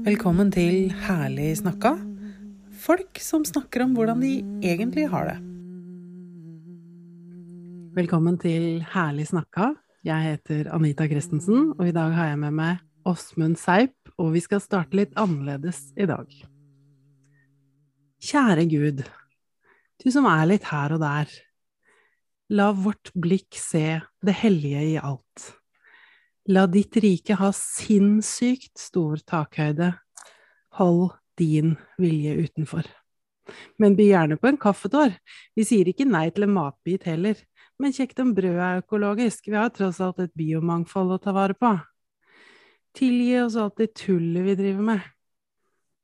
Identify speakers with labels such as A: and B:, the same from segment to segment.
A: Velkommen til Herlig snakka. Folk som snakker om hvordan de egentlig har det. Velkommen til Herlig snakka. Jeg heter Anita Christensen, og i dag har jeg med meg Åsmund Seip, og vi skal starte litt annerledes i dag. Kjære Gud, du som er litt her og der, la vårt blikk se det hellige i alt. La ditt rike ha sinnssykt stor takhøyde. Hold din vilje utenfor. Men by gjerne på en kaffetår. Vi sier ikke nei til en matbit heller. Men kjekt om brødet er økologisk. Vi har tross alt et biomangfold å ta vare på. Tilgi oss alt det tullet vi driver med.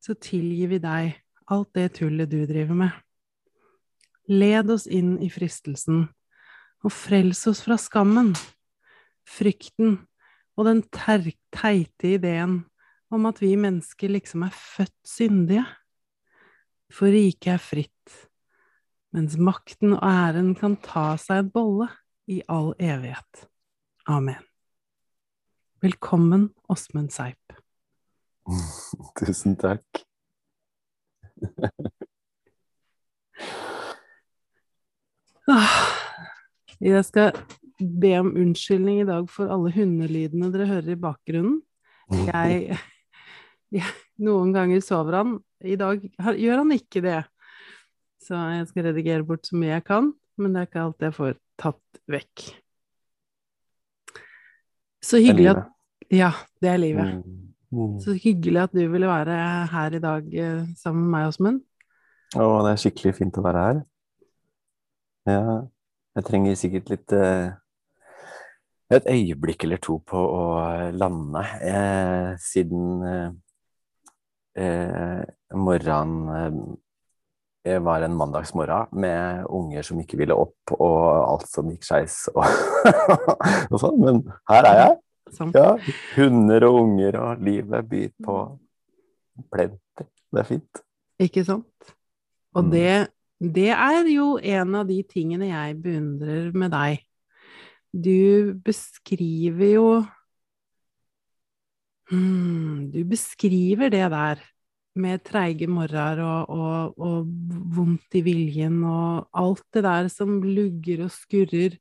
A: Så tilgir vi deg alt det tullet du driver med. Led oss inn i fristelsen, og frels oss fra skammen, frykten og den teite ideen om at vi mennesker liksom er født syndige. For riket er fritt, mens makten og æren kan ta seg en bolle i all evighet. Amen. Velkommen, Åsmund Seip.
B: Tusen takk.
A: Ah, jeg skal be om unnskyldning i dag for alle hundelydene dere hører i bakgrunnen. Jeg, jeg, Noen ganger sover han, i dag gjør han ikke det. Så jeg skal redigere bort så mye jeg kan, men det er ikke alt jeg får tatt vekk. Så hyggelig at Ja, det er livet.
B: Mm.
A: Så hyggelig at du ville være her i dag eh, sammen med meg, Åsmund.
B: Å, det er skikkelig fint å være her. Ja, jeg trenger sikkert litt eh, Et øyeblikk eller to på å lande, eh, siden eh, eh, morgenen eh, var en mandagsmorgen med unger som ikke ville opp, og alt som gikk skeis og, og sånn. Men her er jeg.
A: Sånn.
B: Ja, hunder og unger og livet byr på plenty. Det er fint.
A: Ikke sant? Og
B: Mm.
A: det, det er jo en av de tingene jeg beundrer med deg. Du beskriver jo hmm, Du beskriver det der med treige morgener og, og, og vondt i viljen og alt det der som lugger og skurrer,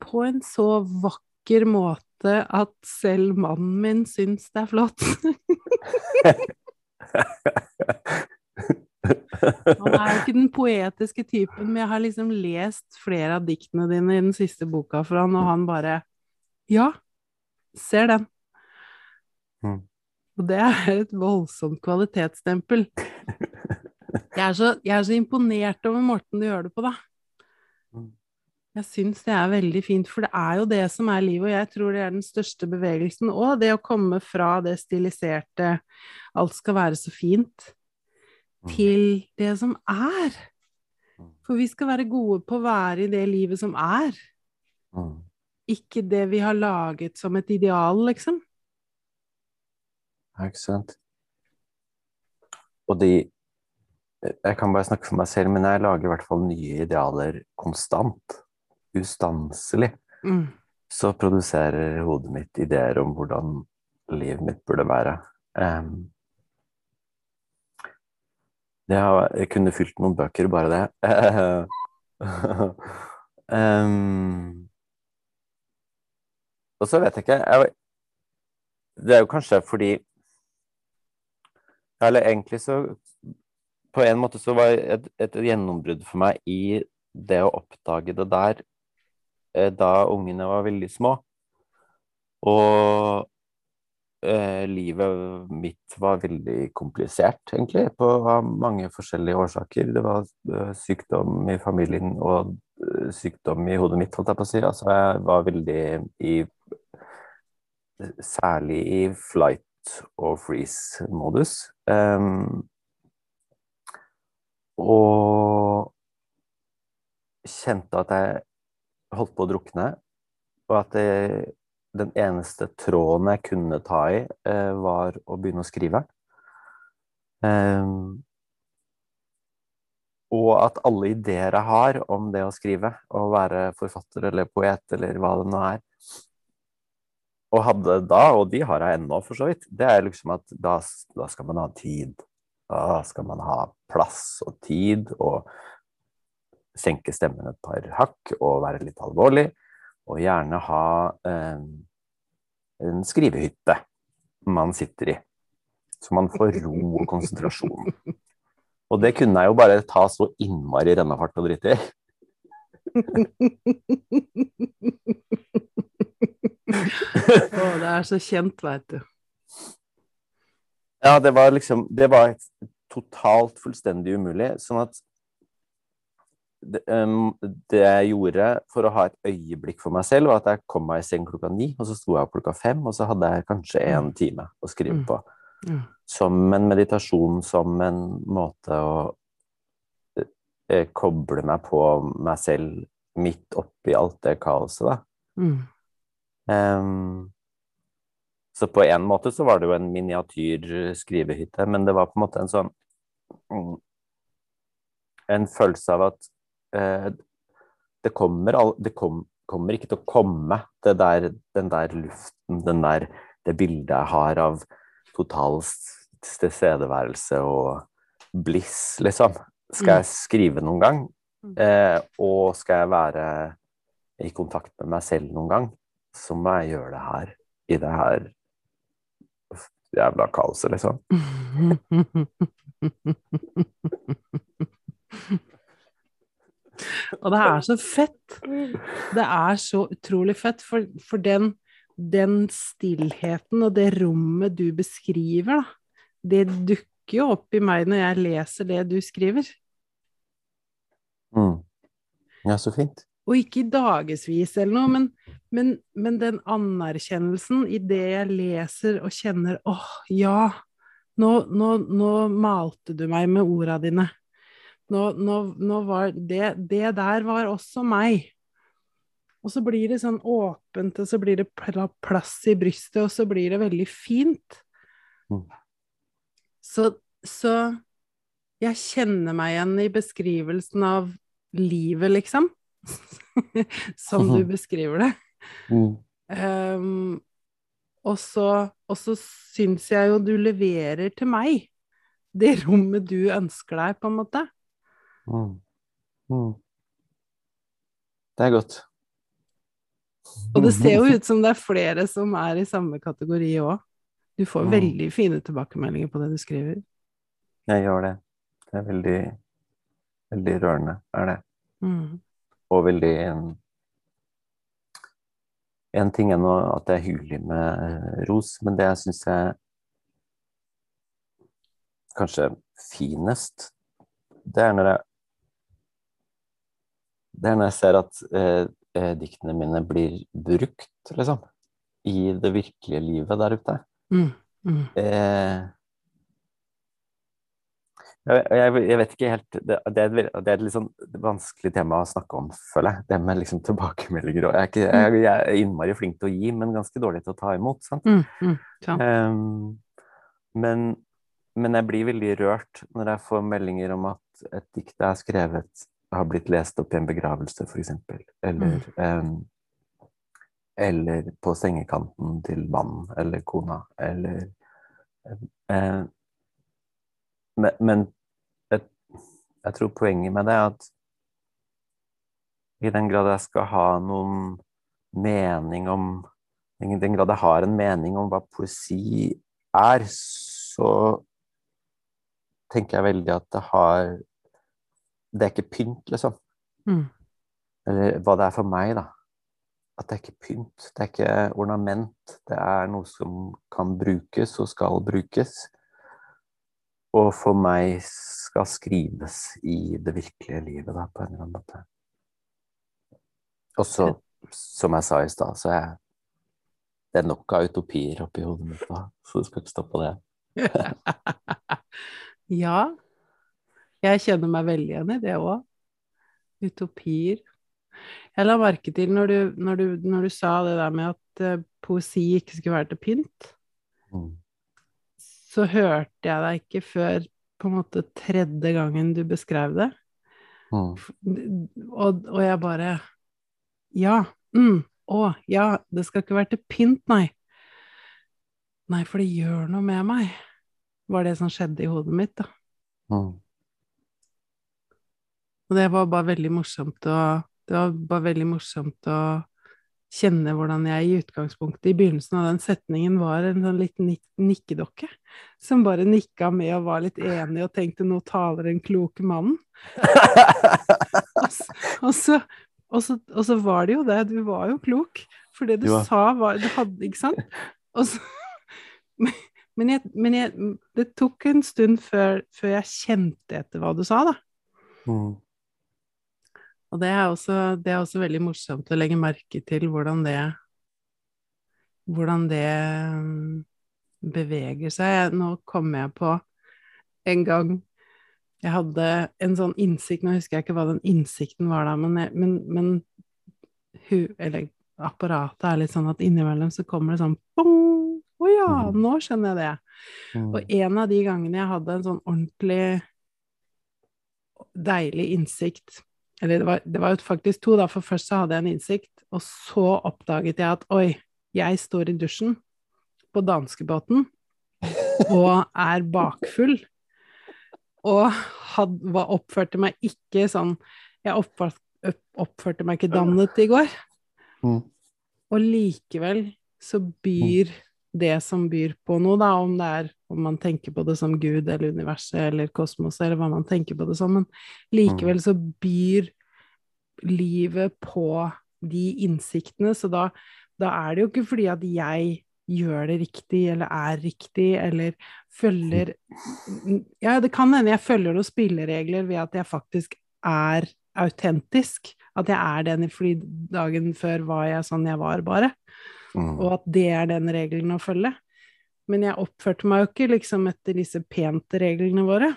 A: på en så vakker måte at selv mannen min syns det er flott. Han er jo ikke den poetiske typen, men jeg har liksom lest flere av diktene dine i den siste boka for han, og han bare Ja, ser den.
B: Mm.
A: Og det er et voldsomt kvalitetsstempel. Jeg er, så, jeg er så imponert over måten du gjør det på, da.
B: Mm.
A: Jeg syns det er veldig fint, for det er jo det som er livet, og jeg tror det er den største bevegelsen. Og det å komme fra det stiliserte, alt skal være så fint. Til det som er.
B: Mm.
A: For vi skal være gode på å være i det livet som er,
B: Mm.
A: ikke det vi har laget som et ideal, liksom.
B: Ja, ikke sant. Og de Jeg kan bare snakke for meg selv, men jeg lager i hvert fall nye idealer konstant. Ustanselig.
A: Mm.
B: Så produserer hodet mitt ideer om hvordan livet mitt burde være. Em, det har, jeg kunne fylt noen bøker, bare det. um, og så vet jeg ikke jeg, Det er jo kanskje fordi Eller egentlig så På en måte så var et, et gjennombrudd for meg i det å oppdage det der eh, da ungene var veldig små. Og eh, livet mitt var veldig komplisert, egentlig, på mange forskjellige årsaker. Det var eh, sykdom i familien og eh, sykdom i hodet mitt, holdt jeg på å si. Altså, jeg var veldig i Særlig i flight og freeze-modus. Um, og kjente at jeg holdt på å drukne, og at det, den eneste tråden jeg kunne ta i, eh, var å begynne å skrive. Eh, og at alle ideer jeg har om det å skrive, å være forfatter eller poet eller hva det nå er, og hadde da, og de har jeg ennå for så vidt, det er liksom at da, da skal man ha tid. Da skal man ha plass og tid og senke stemmen et par hakk og være litt alvorlig. Og gjerne ha eh, en skrivehytte man sitter i. Så man får ro og konsentrasjon. Og det kunne jeg jo bare ta så innmari rennefart og dritt i.
A: Å, det er så kjent, veit du.
B: Ja, det var liksom Det var totalt fullstendig umulig. Sånn at det, um, det, jeg gjorde for å ha et øyeblikk for meg selv, var at jeg kom meg i seng klokka ni, og så sto jeg opp klokka fem, og så hadde jeg kanskje én mm. time å skrive mm. på. Mm. Som en meditasjon, som en måte å eh, koble meg på meg selv midt oppi alt det kaoset, da. Mm. Um, så på en måte så var det jo en miniatyr skrivehytte, men det var på en måte en sånn mm, En følelse av at det kommer Det kom, kommer ikke til å komme, det der, den der luften, den der, det bildet jeg har av total tilstedeværelse og bliss, liksom. Skal jeg mm. skrive noen gang? Eh, og skal jeg være i kontakt med meg selv noen gang? så må jeg gjøre det her, i det her jævla kaoset, liksom.
A: Og det er så fett. Det er så utrolig fett, for, for den, den, stillheten og det rommet du beskriver, da, det dukker jo opp i meg når jeg leser det du skriver.
B: Mm. Ja, så fint
A: og ikke i dagevis eller noe, men, men, men, den anerkjennelsen i det jeg leser og kjenner åh, oh, ja, nå, nå, nå, malte du meg med orda dine. Nå, nå var det, det der var også meg. Og så blir det sånn åpent, og så blir det plass i brystet, og så blir det veldig fint. Mm. Så, så jeg kjenner meg igjen i beskrivelsen av livet, liksom. som du beskriver det. Mm. Um, og så, og så syns jeg jo du leverer til meg det rommet du ønsker deg, på en måte. Mm. Mm.
B: Det er godt.
A: Og det ser jo ut som det er flere som er i samme kategori òg. Du får mm. veldig fine tilbakemeldinger på det du skriver.
B: Jeg gjør det. Det er veldig, veldig rørende, er det. Mm og veldig En ting er nå at det er hyggelig med ros, men det jeg syns er kanskje finest, det er når jeg det er når jeg ser at eh, eh diktene mine blir brukt, liksom, i det virkelige livet der ute. Mm, mm. Eh, jeg, jeg, vet ikke helt det, det, er et, det, er et, litt sånn vanskelig tema å snakke om, føler jeg. Det med liksom tilbakemeldinger. Og jeg, er ikke, jeg, jeg, er innmari flink til å gi, men ganske dårlig til å ta imot. Sant? Mm, mm, um, men, men, jeg blir veldig rørt når jeg får meldinger om at et dikt jeg har skrevet, har blitt lest opp i en begravelse, f.eks. Eller, mm. um, eller på sengekanten til mannen eller kona. Eller um, men, men jeg, jeg, tror poenget med det er at i den grad jeg skal ha noen mening om I den grad jeg har en mening om hva poesi er, så tenker jeg veldig at det har Det er ikke pynt, liksom. Mm. Eller hva det er for meg, da. At det er ikke pynt. Det er ikke ornament. Det er noe som kan brukes og skal brukes og for meg skal skrives i det virkelige livet, da, på en eller annen måte. Og så, som jeg sa i stad, så er det er nok av utopier oppi hodet mitt, da, så du skal ikke stoppe det.
A: ja. Jeg kjenner meg veldig igjen i det òg. Utopier. Jeg la merke til når du, når, du, når du, sa det der med at uh, poesi ikke skulle være til pynt. Mm så hørte jeg deg ikke før på en måte tredje gangen du beskrev det. Mm. Og, og, jeg bare Ja. Mm, å, ja. Det skal ikke være til pynt, nei. Nei, for det gjør noe med meg, var det som skjedde i hodet mitt, da.
B: Mm.
A: Og det var bare veldig morsomt å Det var bare veldig morsomt å kjenne hvordan jeg i utgangspunktet i begynnelsen av den setningen var en sånn liten nik nikkedokke som bare nikka med og var litt enig og tenkte 'nå taler den kloke mannen'. og, så, og, så, og, så, og, så, var det jo det, du var jo klok, for det du
B: Ja.
A: sa var Du hadde, ikke sant? Men jeg, men jeg, det tok en stund før, før jeg kjente etter hva du sa, da.
B: Mm.
A: Og det er, også, det er også veldig morsomt å legge merke til hvordan det Hvordan det mm, beveger seg. Nå kommer jeg på en gang jeg hadde en sånn innsikt Nå husker jeg ikke hva den innsikten var da, men, jeg- men, men hu, eller apparatet er litt sånn at innimellom så kommer det sånn bong! Å ja,
B: Mhm.
A: nå skjønner jeg det.
B: Mm.
A: Og en av de gangene jeg hadde en sånn ordentlig deilig innsikt Eller det var, det var jo faktisk to, da, for først så hadde jeg en innsikt, og så oppdaget jeg at oi, jeg står i dusjen på danskebåten og er bakfull. Og had, var, oppførte meg ikke sånn Jeg oppførte, oppførte meg ikke dannet i går.
B: Mm.
A: Og likevel så byr det som byr på noe, da, om det er om man tenker på det som Gud eller universet eller kosmos eller hva man tenker på det som, men likevel så byr livet på de innsiktene, så da, da er det jo ikke fordi at jeg gjør det riktig, eller er riktig, eller følger Ja, det kan hende jeg følger noen spilleregler ved at jeg faktisk er autentisk. At jeg er den fordi dagen før var jeg sånn jeg var, bare.
B: Mm.
A: Og at det er den regelen å følge. Men jeg oppførte meg jo ikke liksom etter disse pente reglene våre.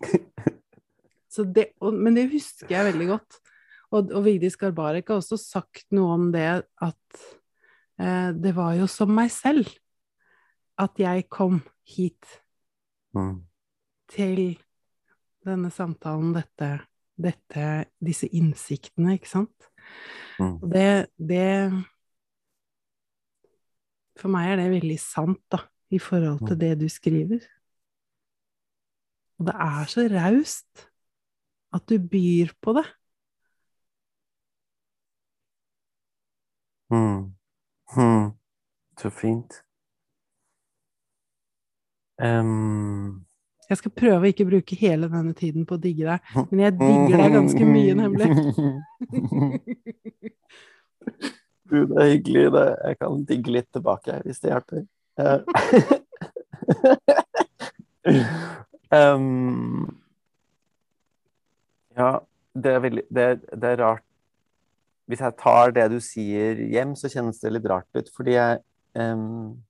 A: Så det, og, men det husker jeg veldig godt. Og, og Vigdis Garbarek har også sagt noe om det at eh, det var jo som meg selv at jeg kom hit
B: Mm.
A: til denne samtalen, dette, dette disse innsiktene, ikke sant?
B: Mm.
A: Og det, det For meg er det veldig sant, da, i forhold til
B: Mm.
A: det du skriver. Og det er så raust at du byr på det.
B: Mm. Mm. Så fint. Um...
A: Jeg skal prøve å ikke bruke hele denne tiden på å digge deg, men jeg digger deg ganske mye, nemlig.
B: Du, det er hyggelig. Det. Jeg kan digge litt tilbake hvis det hjelper. um, ja, det er veldig det, det er rart Hvis jeg tar det du sier hjem, så kjennes det litt rart ut, fordi jeg um,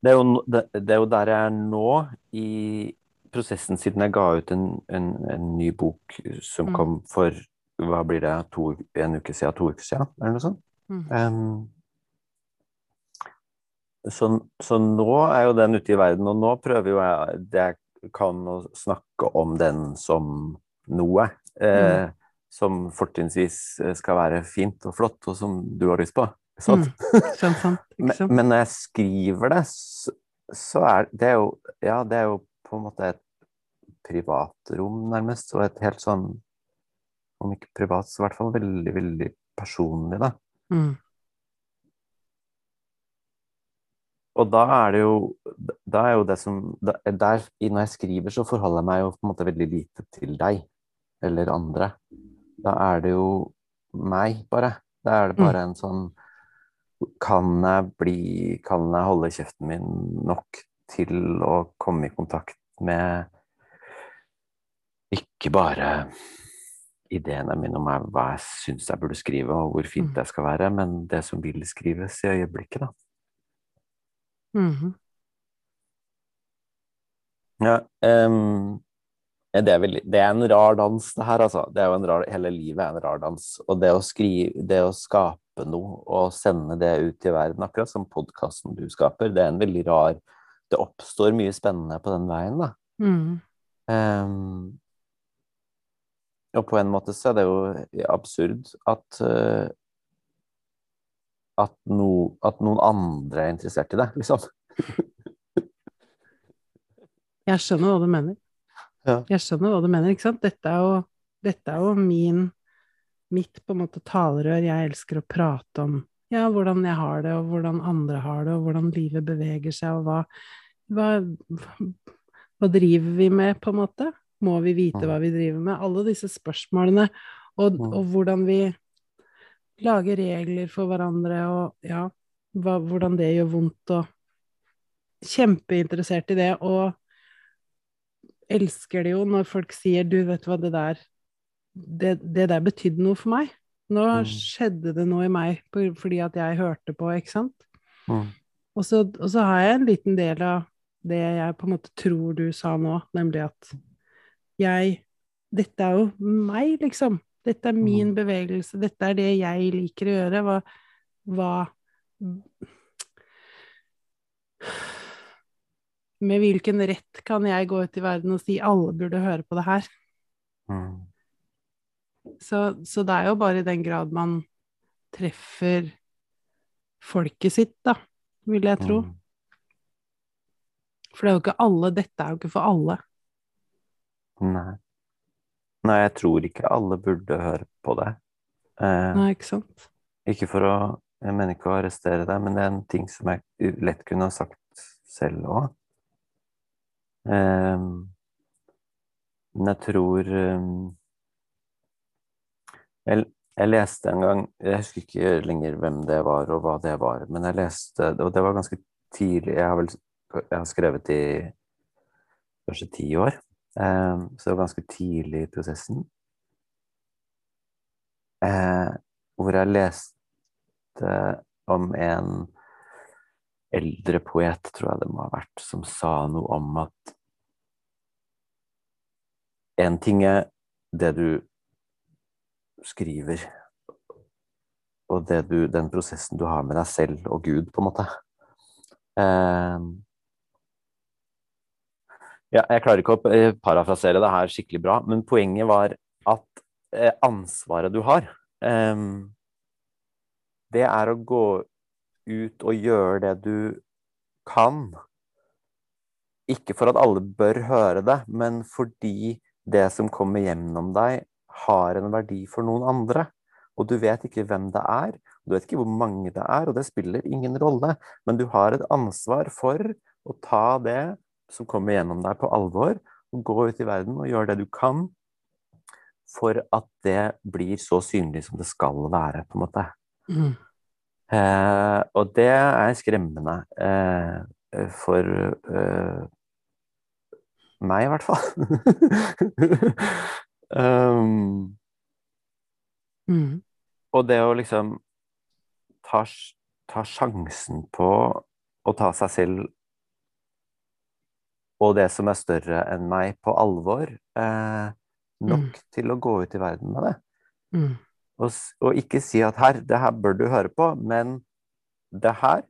B: det, er jo, det, det er jo der jeg er nå i prosessen siden jeg ga ut en, en, en ny bok som
A: Mm.
B: kom for hva blir det, to, en uke siden, to uker siden, eller noe sånt.
A: Mm.
B: Um, så, så nå er jo den ute i verden, og nå prøver jo jeg det jeg kan å snakke om den som noe. Eh, Som fortrinnsvis skal være fint og flott, og som du har lyst på. Sant?
A: Mm. Sånn, sånn.
B: Men, men når jeg skriver det, så, så er det er jo Ja, det er jo på en måte et privatrom, nærmest, og et helt sånn Om ikke privat, så i hvert fall veldig, veldig personlig, da.
A: Mm.
B: Og da er det jo Da er jo det som da- der, Når jeg skriver, så forholder jeg meg jo på en måte veldig lite til deg eller andre. Da er det jo meg, bare. Da er det bare en sånn Kan jeg bli Kan jeg holde kjeften min nok til å komme i kontakt med ikke bare ideene mine om hva jeg syns jeg burde skrive, og hvor fint
A: Mm.
B: det skal være, men det som vil skrives i øyeblikket, da.
A: Mhm.
B: Ja, um, det, er vel, det er en rar dans, det her, altså. Det er jo en rar, hele livet er en rar dans. Og det å skrive, det å skape noe og sende det ut i verden, akkurat som podkasten du skaper, det er en veldig rar Det oppstår mye spennende på den veien, da.
A: Mm.
B: Ehm, og på en måte så er det jo absurd at eh, at, no, at noen andre er interessert i det, liksom.
A: Jeg skjønner hva du mener.
B: Ja.
A: Jeg skjønner hva du mener, ikke sant? Dette er jo, dette er jo min mitt på en måte talerør. Jeg elsker å prate om ja, hvordan jeg har det, og hvordan andre har det, og hvordan livet beveger seg, og hva, hva, hva driver vi med, på en måte? Må vi vite hva vi driver med? Alle disse spørsmålene, og, og hvordan vi lager regler for hverandre, og ja, hva, hvordan det gjør vondt, og kjempeinteressert i det, og elsker det jo når folk sier du, vet du hva, det der det, det der betydde noe for meg. Nå skjedde det noe i meg fordi at jeg hørte på, ikke sant?
B: Mm.
A: Og så, og så har jeg en liten del av det jeg på en måte tror du sa nå, nemlig at jeg Dette er jo meg, liksom. Dette er min bevegelse. Dette er det jeg liker å gjøre. Hva, hva Med hvilken rett kan jeg gå ut i verden og si alle burde høre på det her?
B: Mm.
A: Så, så det er jo bare i den grad man treffer folket sitt, da, vil jeg tro.
B: Mm.
A: For det er jo ikke alle, dette er jo ikke for alle.
B: Nei. Nei, jeg tror ikke alle burde høre på det. Eh,
A: Nei, ikke sant?
B: ikke for å Jeg mener ikke å arrestere deg, men det er en ting som jeg lett kunne ha sagt selv òg. Eh, men jeg tror eh, jeg, jeg leste en gang Jeg husker ikke lenger hvem det var, og hva det var, men jeg leste Og det var ganske tidlig. Jeg har vel jeg har skrevet i kanskje ti år. Eh, så ganske tidlig i prosessen. Eh, hvor jeg leste om en eldre poet, tror jeg det må ha vært, som sa noe om at en ting er det du skriver, og du, den prosessen du har med deg selv og Gud, på en måte. Eh, ja, jeg klarer ikke å eh, parafrasere det her skikkelig bra, men poenget var at eh, ansvaret du har, eh, det er å gå ut og gjøre det du kan. Ikke for at alle bør høre det, men fordi det som kommer gjennom deg, har en verdi for noen andre. Og du vet ikke hvem det er, du vet ikke hvor mange det er, og det spiller ingen rolle. Men du har et ansvar for å ta det som kommer gjennom deg, på alvor, og gå ut i verden og gjør det du kan for at det blir så synlig som det skal være, på en måte.
A: Mm.
B: Eh, og det er skremmende eh, for eh, meg, i hvert fall. um,
A: Mm.
B: og det å liksom ta, ta sjansen på å ta seg selv og det som er større enn meg, på alvor, eh, nok til å gå ut i verden med det.
A: Mm.
B: Og, og ikke si at her, det her bør du høre på, men det her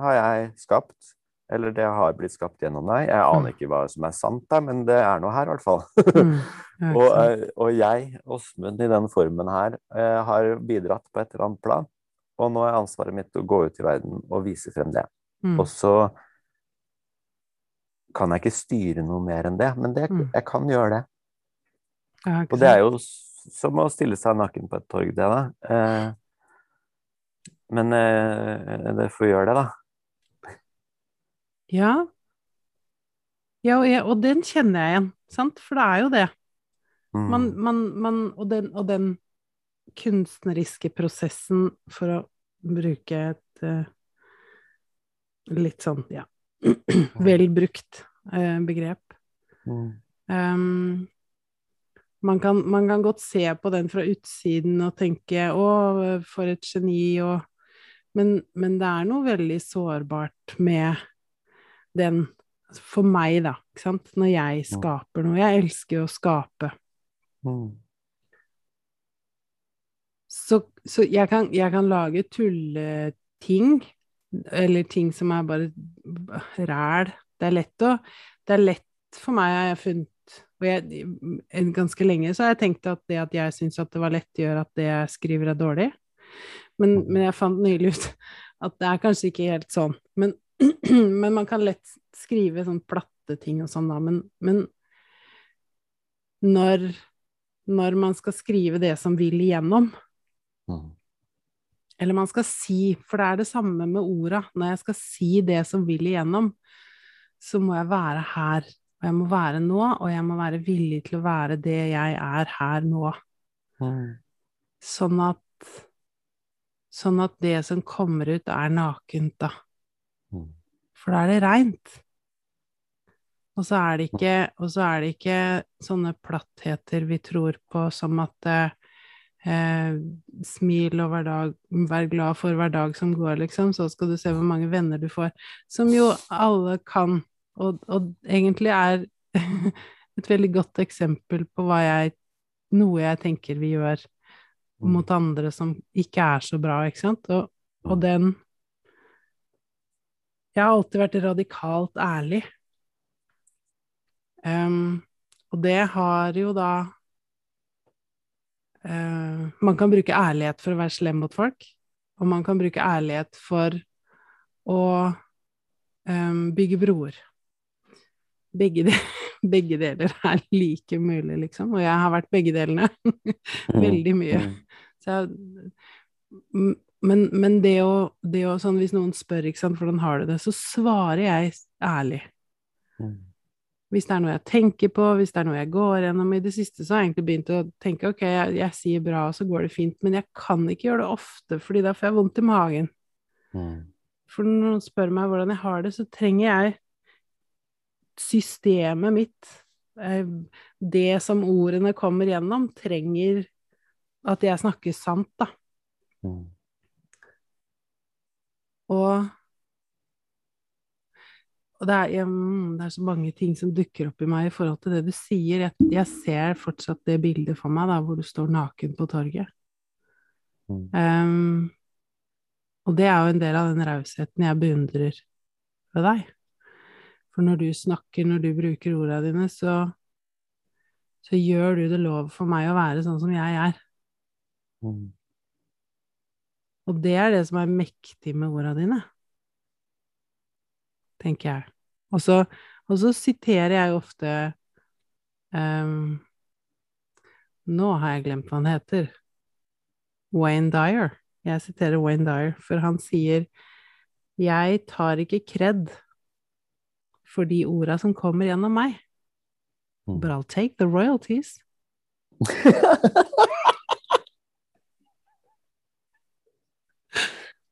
B: har jeg skapt, eller det har blitt skapt gjennom deg. Jeg aner ikke hva som er sant der, men det er noe her i hvert fall.
A: Mm.
B: Og, eh, og jeg, Åsmund, i den formen her, eh, har bidratt på et eller annet plan. Og nå er ansvaret mitt å gå ut i verden og vise frem det.
A: Mm.
B: Og så kan jeg ikke styre noe mer enn det, men det,
A: Mm.
B: jeg kan gjøre det.
A: Ja,
B: Og det er jo som å stille seg naken på et torg, det, da. Eh, men eh, det får gjøre det, da.
A: Ja. Ja, og, jeg, og den kjenner jeg igjen, sant? For det er jo det.
B: Mm.
A: Man, man, man, og, den, og den kunstneriske prosessen, for å bruke et uh, litt sånn, ja, vel brukt eh, begrep.
B: Mm.
A: Um, man, kan, man kan godt se på den fra utsiden og tenke 'å, for et geni', og men, men det er noe veldig sårbart med den For meg, da, ikke sant, når jeg skaper noe. Jeg elsker å skape.
B: Mm.
A: Så, så jeg, kan, jeg kan lage tulleting, eller ting som er bare ræl. Det er lett å Det er lett for meg, har jeg funnet Og jeg, en- ganske lenge så har jeg tenkt at det at jeg syns at det var lett, gjør at det jeg skriver er dårlig. Men, men jeg fant nylig ut at det er kanskje ikke helt sånn. Men, men man kan lett skrive sånn platte ting og sånn, da. Men, men når, når man skal skrive det som vil igjennom,
B: Mm.
A: Eller man skal si, for det er det samme med orda, når jeg skal si det som vil igjennom, så må jeg være her, og jeg må være nå, og jeg må være villig til å være det jeg er her nå.
B: Mm.
A: Sånn at, sånn at det som kommer ut, er nakent, da.
B: Mm.
A: For da er det reint. Og så er det ikke, og så er det ikke sånne plattheter vi tror på, som at eh, smil og hver dag, vær glad for hver dag som går, liksom, så skal du se hvor mange venner du får. Som jo alle kan, og, og egentlig er et veldig godt eksempel på jeg Noe jeg tenker vi gjør
B: Mm.
A: mot andre som ikke er så bra, ikke sant? Og, og den Jeg har alltid vært radikalt ærlig. Um, og det har jo da eh, Man kan bruke ærlighet for å være slem mot folk, og man kan bruke ærlighet for å um, bygge broer. Begge, de, begge deler er like mulig, liksom, og jeg har vært begge delene veldig mye.
B: Mm.
A: Så men, men det å, det å sånn, Hvis noen spør ikke sant, hvordan har du det, så svarer jeg ærlig.
B: Mm.
A: Hvis det er noe jeg tenker på, hvis det er noe jeg går gjennom i det siste, så har jeg egentlig begynt å tenke ok, jeg, jeg sier bra, og så går det fint, men jeg kan ikke gjøre det ofte, fordi da får jeg vondt i magen.
B: Mm.
A: For når noen spør meg hvordan jeg har det, så trenger jeg systemet mitt, eh, det som ordene kommer gjennom, trenger at jeg snakker sant, da.
B: Mm.
A: Og, og det, er, jeg, mm, det er så mange ting som dukker opp i meg i forhold til det du sier. Jeg, jeg ser fortsatt det bildet for meg, da, hvor du står naken på torget.
B: Mm.
A: Um, og det er jo en del av den rausheten jeg beundrer ved deg. For når du snakker, når du bruker ordene dine, så, så gjør du det lov for meg å være sånn som jeg er.
B: Mm.
A: Og det er det som er mektig med ordene dine, tenker jeg. Og så, og så siterer jeg ofte um, Nå har jeg glemt hva han heter. Wayne Dyer. Jeg siterer Wayne Dyer, for han sier Jeg tar ikke kred for de orda som kommer gjennom meg,
B: Mm.
A: but I'll take the royalties.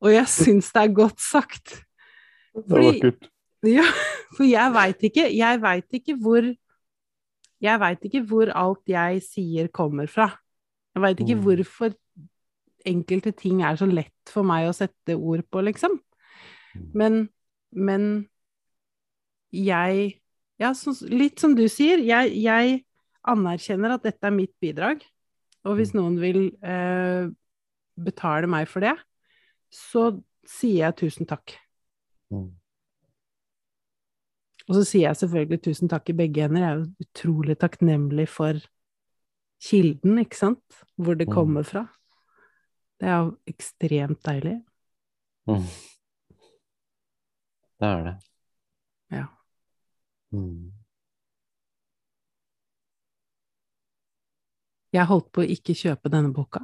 A: Og jeg syns det er godt sagt.
B: Det
A: Fordi-. Ja, for jeg veit ikke, jeg vet ikke hvor Jeg veit ikke hvor alt jeg sier kommer fra. Jeg veit ikke
B: Mm.
A: hvorfor enkelte ting er så lett for meg å sette ord på, liksom.
B: Mm.
A: Men, men jeg Ja, så, litt som du sier, jeg, jeg anerkjenner at dette er mitt bidrag. Og hvis noen vil eh, betale meg for det, så sier jeg tusen takk.
B: Mm.
A: Og så sier jeg selvfølgelig tusen takk i begge hender. Jeg er jo utrolig takknemlig for kilden, ikke sant? Hvor det
B: Mm.
A: kommer fra. Det er jo ekstremt deilig.
B: Mm. Det er det.
A: Ja.
B: Mm.
A: Jeg holdt på å ikke kjøpe denne boka,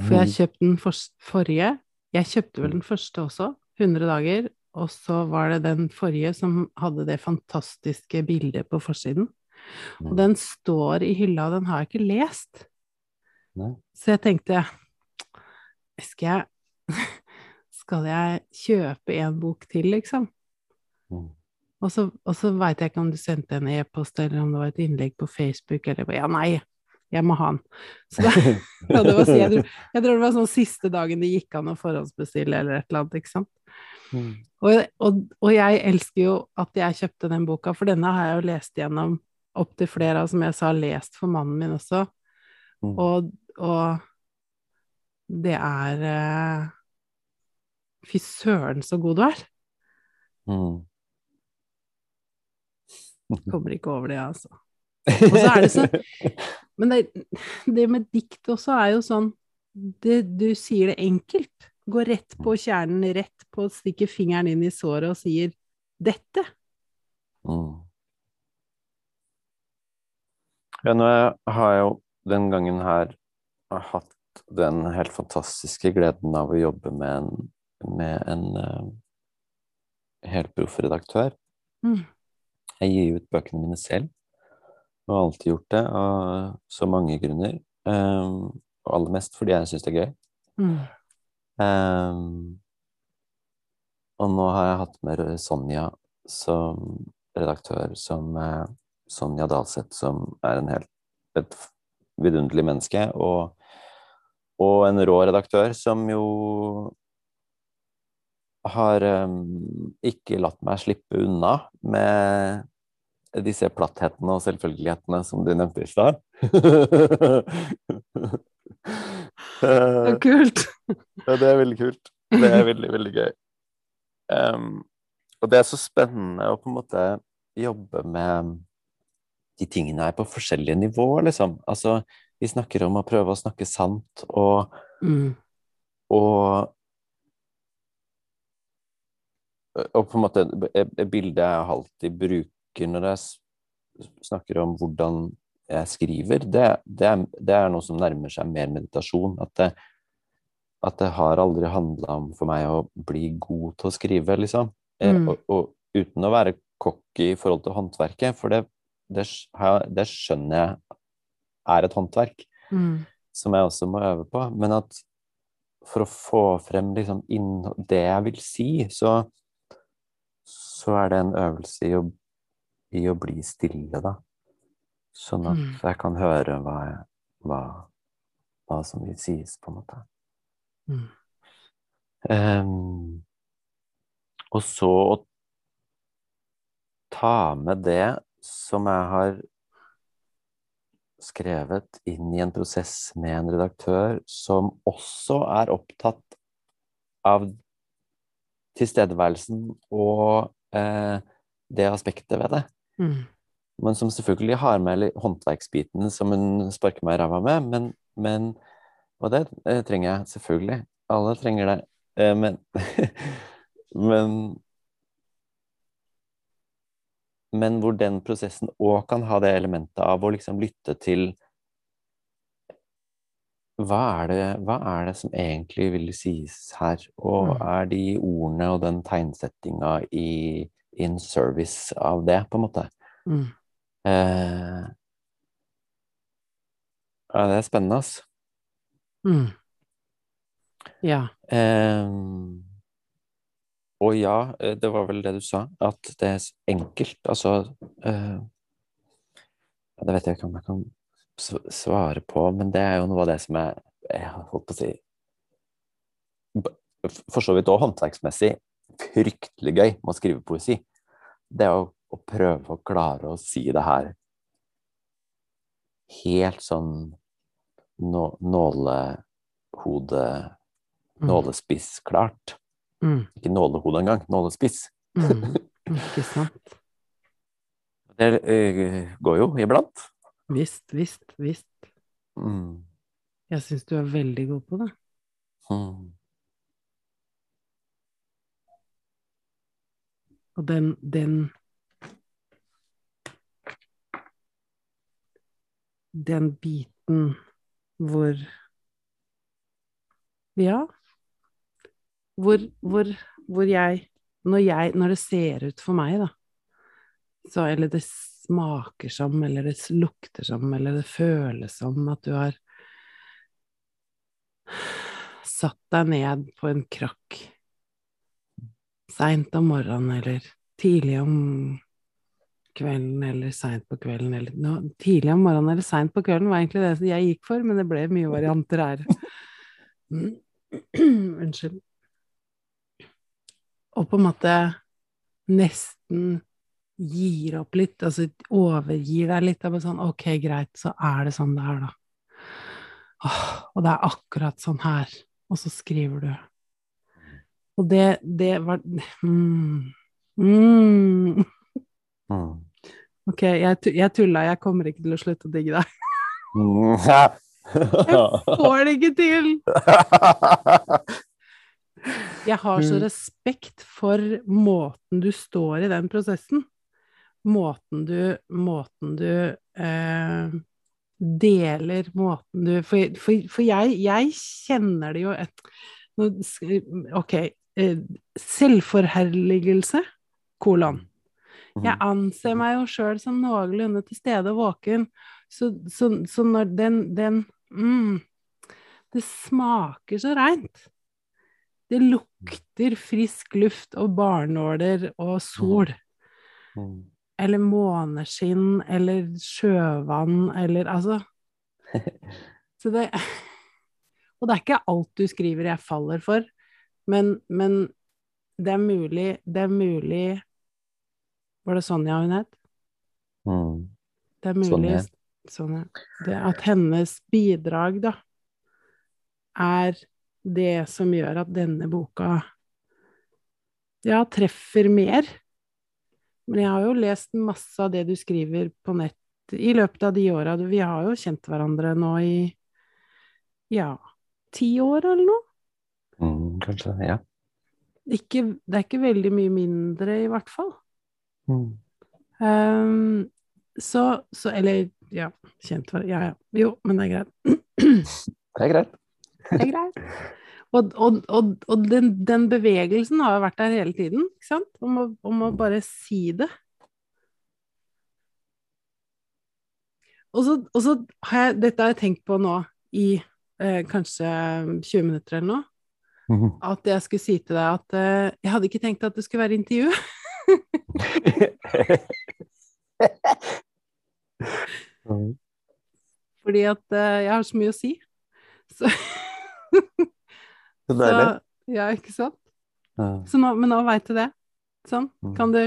A: for jeg kjøpte den forrige. Jeg kjøpte vel den første også, 100 dager, og så var det den forrige som hadde det fantastiske bildet på forsiden. Og den står i hylla, og den har jeg ikke lest.
B: Nei.
A: Så jeg tenkte Skal jeg Skal jeg kjøpe en bok til, liksom?
B: Mm.
A: Og så, og så veit jeg ikke om du sendte en e-post, eller om det var et innlegg på Facebook, eller Ja, nei, jeg må ha den. Så da, ja, det var, jeg, tror, jeg tror det var sånn siste dagen det gikk an å forhåndsbestille, eller et eller annet, ikke sant.
B: Mm.
A: Og, og, og jeg elsker jo at jeg kjøpte den boka, for denne har jeg jo lest gjennom opptil flere av, som jeg sa, lest for mannen min også.
B: Mm.
A: Og, og det er eh, Fy søren, så god du er.
B: Mm.
A: Kommer ikke over det, altså. Og så er det så Men det, det med dikt også er jo sånn det, du sier det enkelt. Går rett på kjernen, rett på å stikke fingeren inn i såret og sier 'dette'.
B: Mm. Ja, nå har jeg jo den gangen her hatt den helt fantastiske gleden av å jobbe med en, med en uh, helt proff redaktør.
A: Mm.
B: Jeg gir ut bøkene mine selv, og har alltid gjort det av så mange grunner. Um, og aller mest fordi jeg syns det er gøy.
A: Mm.
B: Um, og nå har jeg hatt med Sonja som redaktør, som uh, Sonja Dalseth, som er en helt et vidunderlig menneske, og, og en rå redaktør som jo har um, ikke latt meg slippe unna med disse platthetene og selvfølgelighetene som du nevnte i stad.
A: Det er kult.
B: ja, det er veldig kult. Det er veldig, veldig gøy. Um, og det er så spennende å på en måte jobbe med de tingene her på forskjellige nivåer, liksom. Altså, vi snakker om å prøve å snakke sant, og,
A: Mm.
B: og og på en måte et bilde jeg alltid bruker når jeg snakker om hvordan jeg skriver, det, det, er, det er noe som nærmer seg mer meditasjon. At det, at det har aldri handla om for meg å bli god til å skrive, liksom. Eh,
A: Mm.
B: Og, og uten å være cocky i forhold til håndverket, for det, det, det skjønner jeg er et håndverk
A: Mm.
B: som jeg også må øve på. Men at for å få frem liksom det jeg vil si, så, så er det en øvelse i å, i å bli stille, da. Sånn at
A: Mm.
B: jeg kan høre hva, hva, hva som vil sies, på en måte.
A: Mm.
B: Um, og så å ta med det som jeg har skrevet inn i en prosess med en redaktør som også er opptatt av tilstedeværelsen og eh, det aspektet ved det.
A: Mm.
B: Men som selvfølgelig har med håndverksbiten som hun sparker meg i ræva med. Men, men Og det eh, trenger jeg selvfølgelig. Alle trenger det. Eh, men Men Men hvor den prosessen òg kan ha det elementet av å liksom lytte til hva er, det, hva er det som egentlig vil sies her? Og
A: Mm.
B: er de ordene og den tegnsettinga i in service av det, på en måte?
A: Mm.
B: Eh, ja, det er spennende, altså.
A: Mm. Ja.
B: Eh, og ja, eh, det var vel det du sa, at det er enkelt. Altså eh, Det vet jeg ikke om jeg kan svare på, men det er jo noe av det som jeg, jeg har holdt på å si For så vidt òg håndverksmessig fryktelig gøy med å skrive poesi. Det er å, å prøve å klare å si det her helt sånn nå, nålehode
A: Mm.
B: Nålespissklart.
A: Mm.
B: Ikke nålehode engang, nålespiss.
A: Mm. Ikke sant.
B: Det uh, går jo iblant.
A: Visst, visst, visst.
B: Mm.
A: Jeg syns du er veldig god på det.
B: Mm.
A: Og den, den Den biten hvor Ja. Hvor, hvor, hvor jeg når, jeg når det ser ut for meg, da, så Eller det smaker som, eller det lukter som, eller det føles som at du har satt deg ned på en krakk seint om morgenen, eller tidlig om kvelden, eller seint på kvelden, eller no, Tidlig om morgenen eller seint på kvelden var egentlig det jeg gikk for, men det ble mye varianter her. Unnskyld. Og på en måte nesten gir opp litt, altså overgir deg litt. Bare sånn Ok, greit, så er det sånn det er, da. Åh, og det er akkurat sånn her. Og så skriver du. Og det, det var mm, mm.
B: Mm.
A: Ok, jeg, jeg tulla, jeg kommer ikke til å slutte å digge deg.
B: Mm.
A: Jeg får det ikke til! Jeg har så respekt for måten du står i den prosessen. Måten du Måten du eh, deler Måten du For, for, for jeg, jeg, kjenner det jo et, Ok. Eh, selvforherligelse, kolon. Jeg anser meg jo sjøl som noenlunde til stede og våken, så, så, så når den, den mm, Det smaker så reint. Det lukter frisk luft og barnåler og sol. Mm. Eller måneskinn eller sjøvann eller altså Så det Og det er ikke alt du skriver jeg faller for, men, men det er mulig Det er mulig Var det Sonja hun het? Mm. Det er mulig Sonja. Det at hennes bidrag, da, er det som gjør at denne boka ja, treffer mer. Men jeg har jo lest masse av det du skriver på nett i løpet av de åra. Vi har jo kjent hverandre nå i ja, ti år eller noe.
B: Mm, kanskje, ja.
A: Ikke, det er ikke veldig mye mindre, i hvert fall. Mm. Um, så, så, Eller, ja, kjent for Ja, ja. Jo, men det er greit.
B: det er greit.
A: Det er greit. Og, og, og, og den, den, bevegelsen har jo vært der hele tiden, ikke sant? Om å, om å bare si det. Og så, så, har jeg Dette har jeg tenkt på nå i eh, kanskje 20 minutter eller noe. Mhm. At jeg skulle si til deg at eh, jeg hadde ikke tenkt at det skulle være intervju. Fordi at uh, jeg har så mye å si. Så
B: Så deilig.
A: Så, ja, ikke sant? Ja. Nå, men nå veit du det. Sånn. Mm. Kan du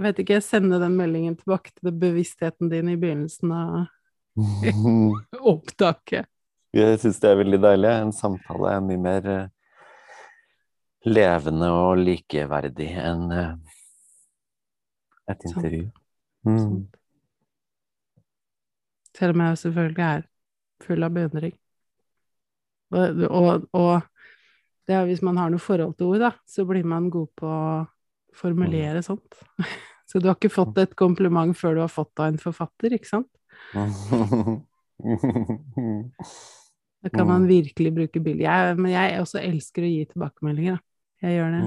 A: vet ikke, sende den meldingen tilbake til bevisstheten din i begynnelsen av opptaket?
B: Jeg syns det er veldig deilig. En samtale er mye mer uh, levende og likeverdig enn uh, et intervju. Mm.
A: Selv om jeg selvfølgelig er full av beundring. Og, og, og er, hvis man har noe forhold til ord, da, så blir man god på å formulere sånt. Så du har ikke fått et kompliment før du har fått det av en forfatter, ikke sant? Da kan man virkelig bruke bilder. Jeg, men jeg også elsker å gi tilbakemeldinger, da. Jeg gjør det.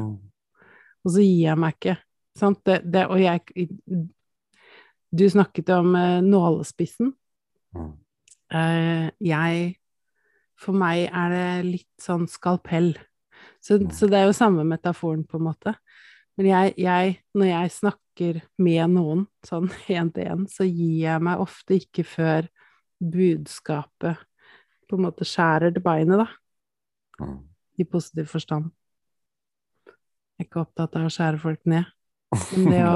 A: Og så gir jeg meg ikke. Sant? Det, det, og jeg Du snakket om uh, nålespissen. Uh, jeg for meg er det litt sånn skalpell. Så, mm. så det er jo samme metaforen, på en måte. Men jeg, jeg, når jeg snakker med noen sånn én til én, så gir jeg meg ofte ikke før budskapet på en måte skjærer til beinet, da. Mm. I positiv forstand. Jeg er ikke opptatt av å skjære folk ned. Men det å,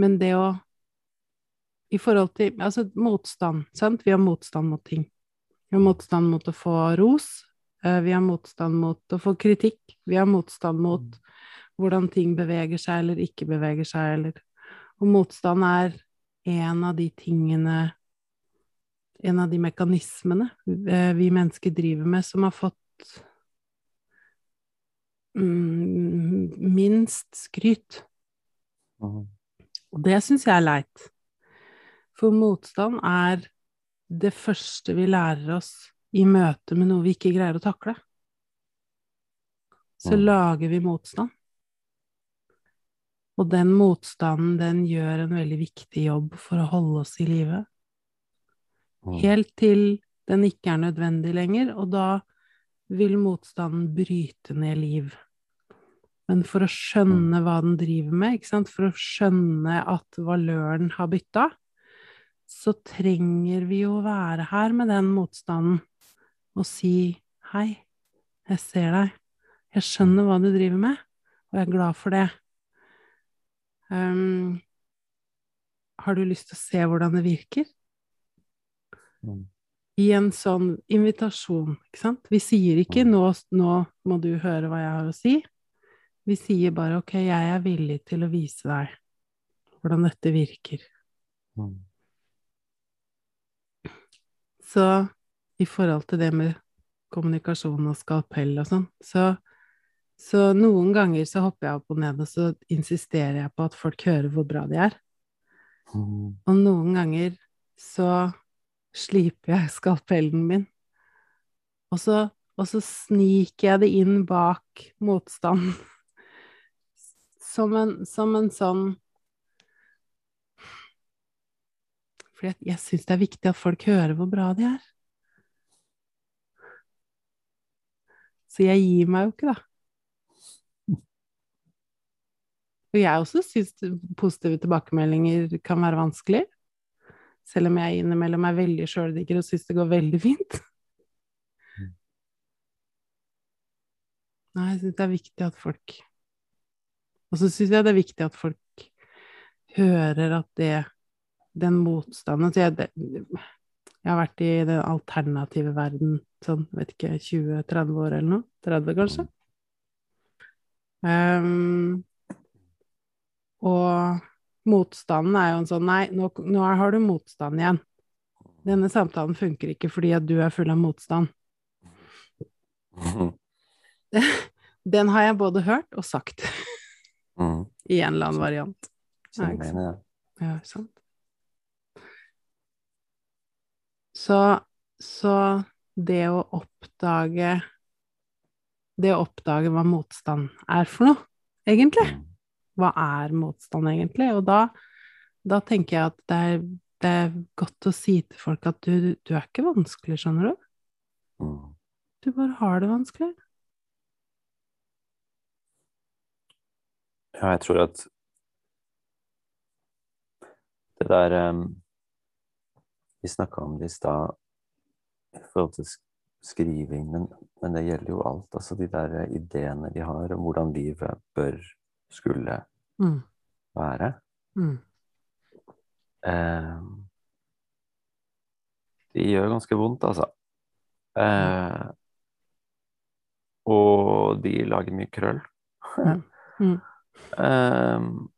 A: men det å I forhold til Altså motstand, sant? Vi har motstand mot ting. Vi har motstand mot å få ros. Eh, vi har motstand mot å få kritikk. Vi har motstand mot mm. hvordan ting beveger seg eller ikke beveger seg, eller Og motstand er en av de tingene En av de mekanismene eh, vi mennesker driver med, som har fått mm, minst skryt. Mm. Og det syns jeg er leit. For motstand er det første vi lærer oss i møte med noe vi ikke greier å takle. Så mm. lager vi motstand. Og den motstanden, den gjør en veldig viktig jobb for å holde oss i live. Helt til den ikke er nødvendig lenger, og da vil motstanden bryte ned liv. Men for å skjønne mm. hva den driver med, for å skjønne at valøren har bytta, så trenger vi jo være her med den motstanden og si hei, jeg ser deg, jeg skjønner hva du driver med, og jeg er glad for det. Um, har du lyst til å se hvordan det virker? Mm. I en sånn invitasjon, ikke sant? Vi sier ikke mm. nå, 'nå må du høre hva jeg har å si'. Vi sier bare 'ok, jeg er villig til å vise deg hvordan dette virker'. Mm. så i forhold til det med kommunikasjon og skalpell og sånn, så, så noen ganger så hopper jeg opp og ned, og så insisterer jeg på at folk hører hvor bra de er.
B: Mm.
A: Og noen ganger så sliper jeg skalpellen min, og så, og så sniker jeg det inn bak motstanden. Som en, som en sånn Fordi jeg, jeg syns det er viktig at folk hører hvor bra de er. Så jeg gir meg jo ikke, da. Og jeg også syns positive tilbakemeldinger kan være vanskelig. Selv om jeg innimellom er veldig sjøldigger og syns det går veldig fint.
B: Mm.
A: Nei, jeg syns det er viktig at folk Og så syns jeg det er viktig at folk hører at det Den motstanden jeg, jeg har vært i den alternative verden sånn, vet ikke, 20-30 år eller noe. 30, kanskje. Um, og motstanden er jo en sånn Nei, nå, nå har du motstand igjen. Denne samtalen funker ikke fordi at du er full av motstand. Den har jeg både hørt og sagt
B: Mm.
A: i en eller annen variant. Ja, ikke. Sant. Så, så det å oppdage Det å oppdage hva motstand er for noe, egentlig.
B: Mm.
A: Hva er motstand egentlig? Og da, da tenker jeg at det er, det er godt å si til folk at du, du er ikke vanskelig, skjønner du?
B: Mm.
A: Du bare har det vanskelig.
B: Ja, jeg tror at det der um, Vi snakka om det i stad i forhold til sk- skriving, men, men det gjelder jo alt. Altså de der ideene vi har om hvordan livet bør, skulle
A: Mm.
B: være.
A: Mm.
B: Uh, de gjør ganske vondt, altså. Uh, og de lager mye krøll.
A: Mm.
B: Ehm,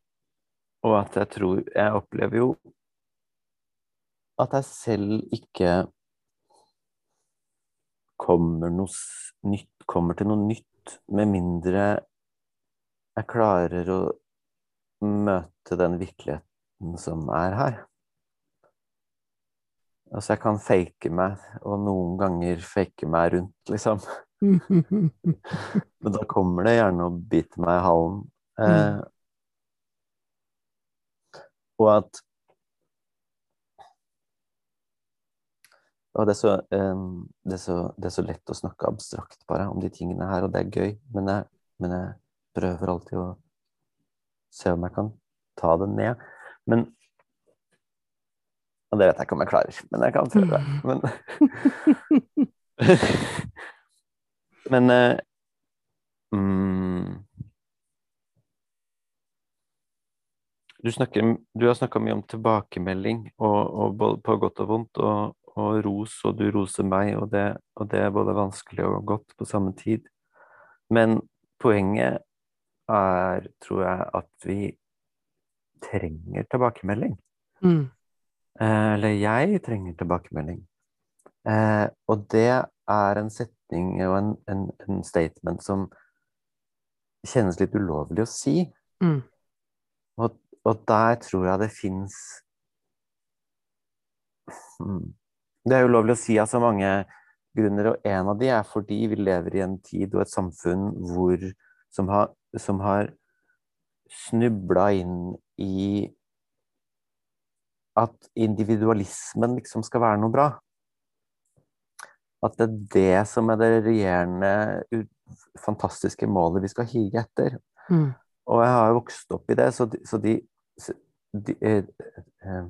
B: og at jeg tror Jeg opplever jo at jeg selv ikke kommer, noe nytt, kommer til noe nytt, med mindre jeg klarer å møte den virkeligheten som er her. Altså, jeg kan fake meg, og noen ganger fake meg rundt, liksom. Men da kommer det gjerne og biter meg i halen. Eh, og at Og det er, så, eh, det, er så, det er så lett å snakke abstrakt bare om de tingene her, og det er gøy, men jeg, men jeg prøver alltid å se om jeg kan ta det ned. Men Og det vet jeg ikke om jeg klarer, men jeg kan prøve. Men Men uh, mm, du, snakker, du har snakka mye om tilbakemelding, og, og både på godt og vondt, og, og ros, og du roser meg, og det, og det er både vanskelig og godt på samme tid. Men poenget er, tror jeg, at vi trenger tilbakemelding.
A: Mm.
B: Eh, Eller jeg trenger tilbakemelding. Eh, og det er en setning og en, en, en statement som kjennes litt ulovlig å si.
A: Mm.
B: Og, og der tror jeg det fins hmm. Det er ulovlig å si av så mange grunner, og en av de er fordi vi lever i en tid og et samfunn hvor, som har, som har snubla inn i at individualismen liksom skal være noe bra. At det er det som er det regjerende, fantastiske målet vi skal hige etter.
A: Mm.
B: Og jeg har jo vokst opp i det, så de, så de, de eh, eh,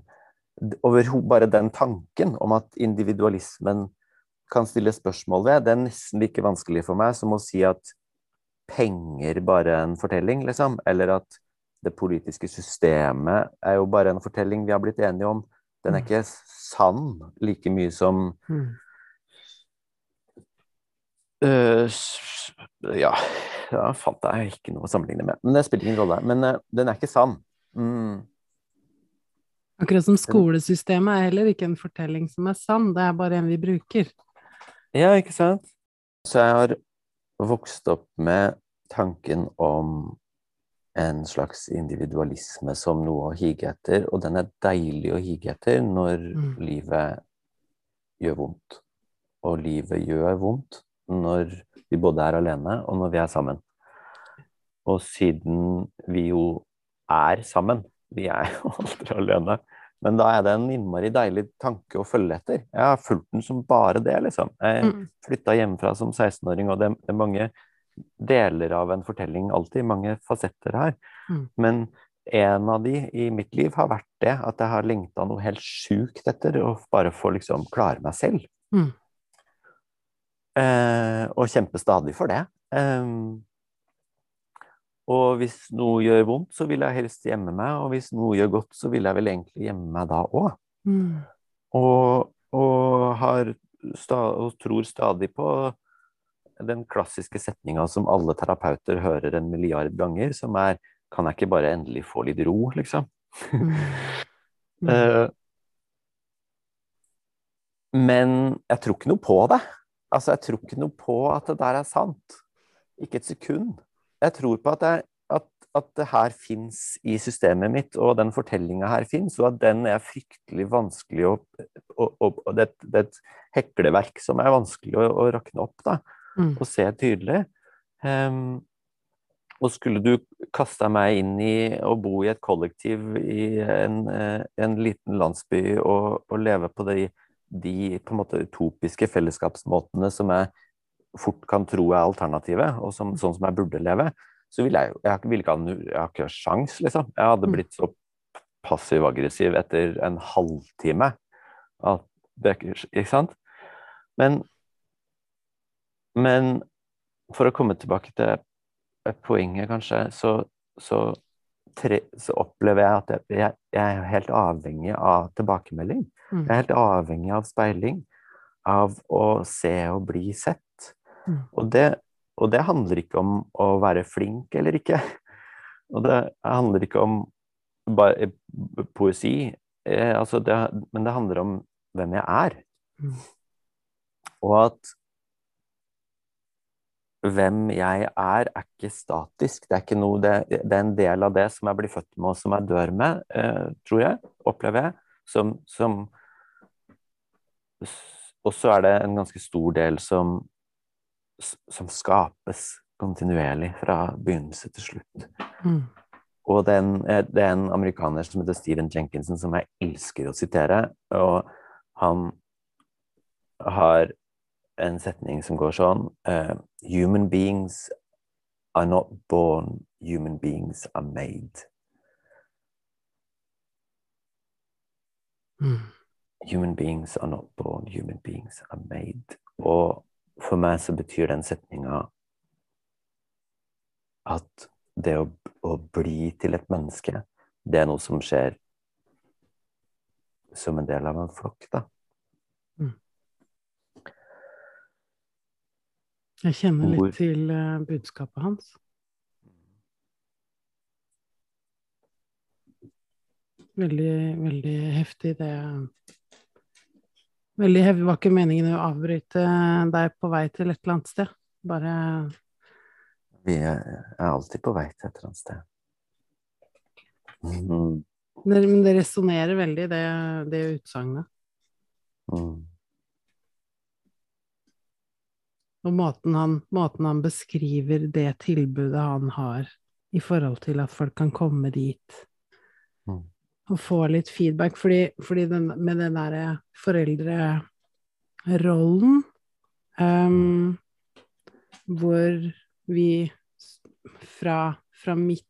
B: Over bare den tanken om at individualismen kan stille spørsmål ved, det er nesten like vanskelig for meg som å si at penger bare er en fortelling, liksom. Eller at det politiske systemet er jo bare en fortelling vi har blitt enige om. Den er
A: Mm.
B: ikke sann like mye som
A: Mm.
B: S- ja, da fant jeg ikke noe å sammenligne med. Men det spiller ingen rolle. Men uh, den er ikke sann. Mm.
A: Akkurat som skolesystemet er heller ikke en fortelling som er sann, det er bare en vi bruker.
B: Ja, ikke sant? Så jeg har vokst opp med tanken om en slags individualisme som noe å hige etter, og den er deilig å hige etter når
A: Mm.
B: livet gjør vondt. Og livet gjør vondt når vi både er alene og når vi er sammen. Og siden vi jo er sammen, vi er jo aldri alene, men da er det en innmari deilig tanke å følge etter. Jeg har fulgt den som bare det, liksom. Jeg
A: Mm.
B: flytta hjemmefra som 16-åring, og det, er mange deler av en fortelling alltid, mange fasetter her.
A: Mm.
B: Men en av de i mitt liv har vært det, at jeg har lengta noe helt sjukt etter å bare få liksom klare meg selv.
A: Mm.
B: Eh, og kjempe stadig for det. Ehm, og hvis noe gjør vondt, så vil jeg helst gjemme meg, og hvis noe gjør godt, så vil jeg vel egentlig gjemme meg da òg.
A: Mm.
B: Og, og, har og tror stadig på den klassiske setninga som alle terapeuter hører en milliard ganger, som er Kan jeg ikke bare endelig få litt ro, liksom?
A: Mm. Mm.
B: Eh, men jeg tror ikke noe på det. Altså, jeg tror ikke noe på at det der er sant. Ikke et sekund. Jeg tror på at, jeg, at, at det her fins i systemet mitt, og den fortellinga her fins, og at den er fryktelig vanskelig å og, og det, det er et hekleverk som er vanskelig å, å rakne opp, da,
A: Mm.
B: og se tydelig. Um, og skulle du kasta meg inn i å bo i et kollektiv i en, eh, en liten landsby og, og leve på de, de på måte utopiske fellesskapsmåtene som jeg fort kan tro er alternativet, og som, sånn som jeg burde leve, så ville jeg jo Jeg ville ikke ha nu- jeg har ikke sjans, liksom. Jeg hadde
A: Mm.
B: blitt så passiv-aggressiv etter en halvtime at det ikke sant? Men men for å komme tilbake til poenget, kanskje, så, så, tre, så opplever jeg at jeg, jeg, jeg er helt avhengig av tilbakemelding.
A: Mm.
B: Jeg er helt avhengig av speiling. Av å se og bli sett.
A: Mm.
B: Og, det, og det handler ikke om å være flink eller ikke. Og det handler ikke om bare poesi, eh, altså det, men det handler om hvem jeg er.
A: Mm.
B: Og at hvem jeg er, er ikke statisk. Det er, ikke noe, det, det er en del av det som jeg blir født med, og som jeg dør med, eh, tror jeg, opplever jeg. Som, som Og så er det en ganske stor del som, som skapes kontinuerlig fra begynnelse til slutt.
A: Mm.
B: Og det er, en, eh, det er en amerikaner som heter Steven Jenkinson, som jeg elsker å sitere. Og han har en setning som går sånn eh, Human beings are not born, human beings are made.
A: Mm.
B: Human beings are not born, human beings are made. Og for meg så betyr den setninga at det å, å bli til et menneske, det er noe som skjer som en del av en flokk, da.
A: Jeg kjenner litt til eh, budskapet hans. Veldig, veldig heftig, det. Veldig heavy. Var ikke meningen å avbryte deg på vei til et eller annet sted. Bare
B: Vi er, er alltid på vei til et eller annet sted. Mm,
A: Det, men det resonnerer veldig, det, det utsagnet.
B: mm,
A: Og måten han, måten han beskriver det tilbudet han har i forhold til at folk kan komme dit Og få litt feedback. Fordi, fordi den, med den derre foreldrerollen um, hvor vi fra, fra mitt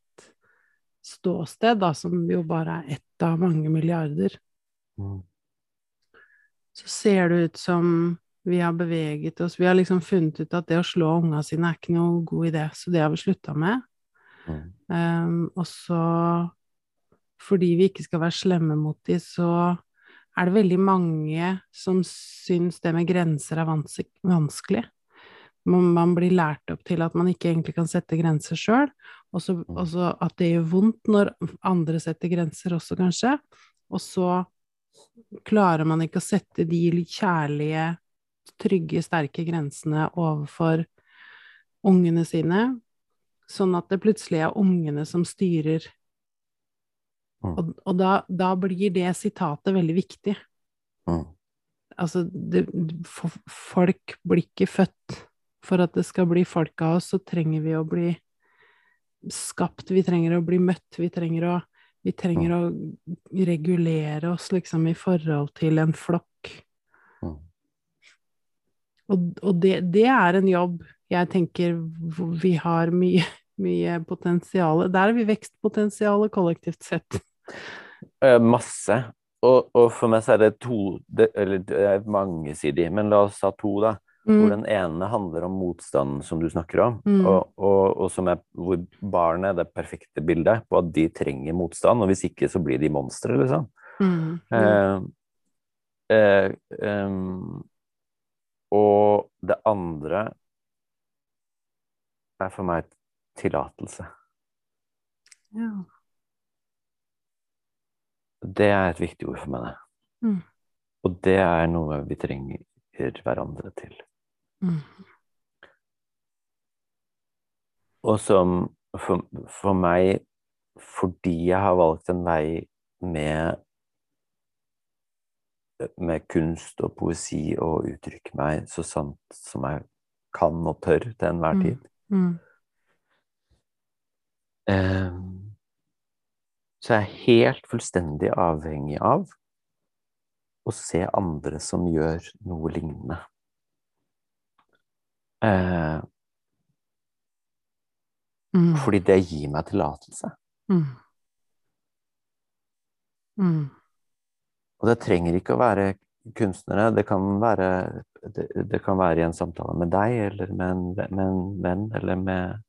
A: ståsted, da, som jo bare er ett av mange milliarder,
B: mm,
A: så ser det ut som vi har beveget oss Vi har liksom funnet ut at det å slå unga sine er ikke noe god idé, så det har vi slutta med.
B: mm,
A: Um, og så, fordi vi ikke skal være slemme mot de, så er det veldig mange som syns det med grenser er vans vanskelig. Man, man blir lært opp til at man ikke egentlig kan sette grenser sjøl, og så at det gjør vondt når andre setter grenser også, kanskje. og så klarer man ikke å sette de kjærlige, trygge, sterke grensene overfor ungene sine, sånn at det plutselig er ungene som styrer.
B: Mm.
A: Og, og da, da blir det sitatet veldig viktig.
B: Mm.
A: Altså, det, folk blir ikke født. For at det skal bli folk av oss, så trenger vi å bli skapt, vi trenger å bli møtt, vi trenger å, vi trenger å regulere oss liksom i forhold til en flokk.
B: Mm.
A: Og, og det, det er en jobb jeg tenker vi har mye, mye potensial. Der har vi vekstpotensialet kollektivt sett.
B: Eh, masse. Og, og for meg så er det to det, Eller det er mangesidig, men la oss ha to, da. Hvor
A: Mm,
B: den ene handler om motstanden som du snakker om,
A: Mm.
B: og, og, og som er, hvor barnet er det perfekte bildet på at de trenger motstand, og hvis ikke så blir de monstre, liksom.
A: mm,
B: Eh, eh, um, og det andre er for meg tillatelse.
A: ja.
B: Det er et viktig ord for meg, det.
A: Mm.
B: Og det er noe vi trenger hverandre til.
A: Mm.
B: Og som for, for meg, fordi jeg har valgt en vei med med kunst og poesi og uttrykke meg så sant som jeg kan og tør til enhver
A: Mm.
B: tid.
A: Mm.
B: Eh, så jeg er helt fullstendig avhengig av å se andre som gjør noe lignende. Eh,
A: Mm.
B: fordi det gir meg tillatelse.
A: Mm. Mm.
B: Og det trenger ikke å være kunstnere, det kan være, det, det kan være i en samtale med deg, eller med en, med en venn, eller med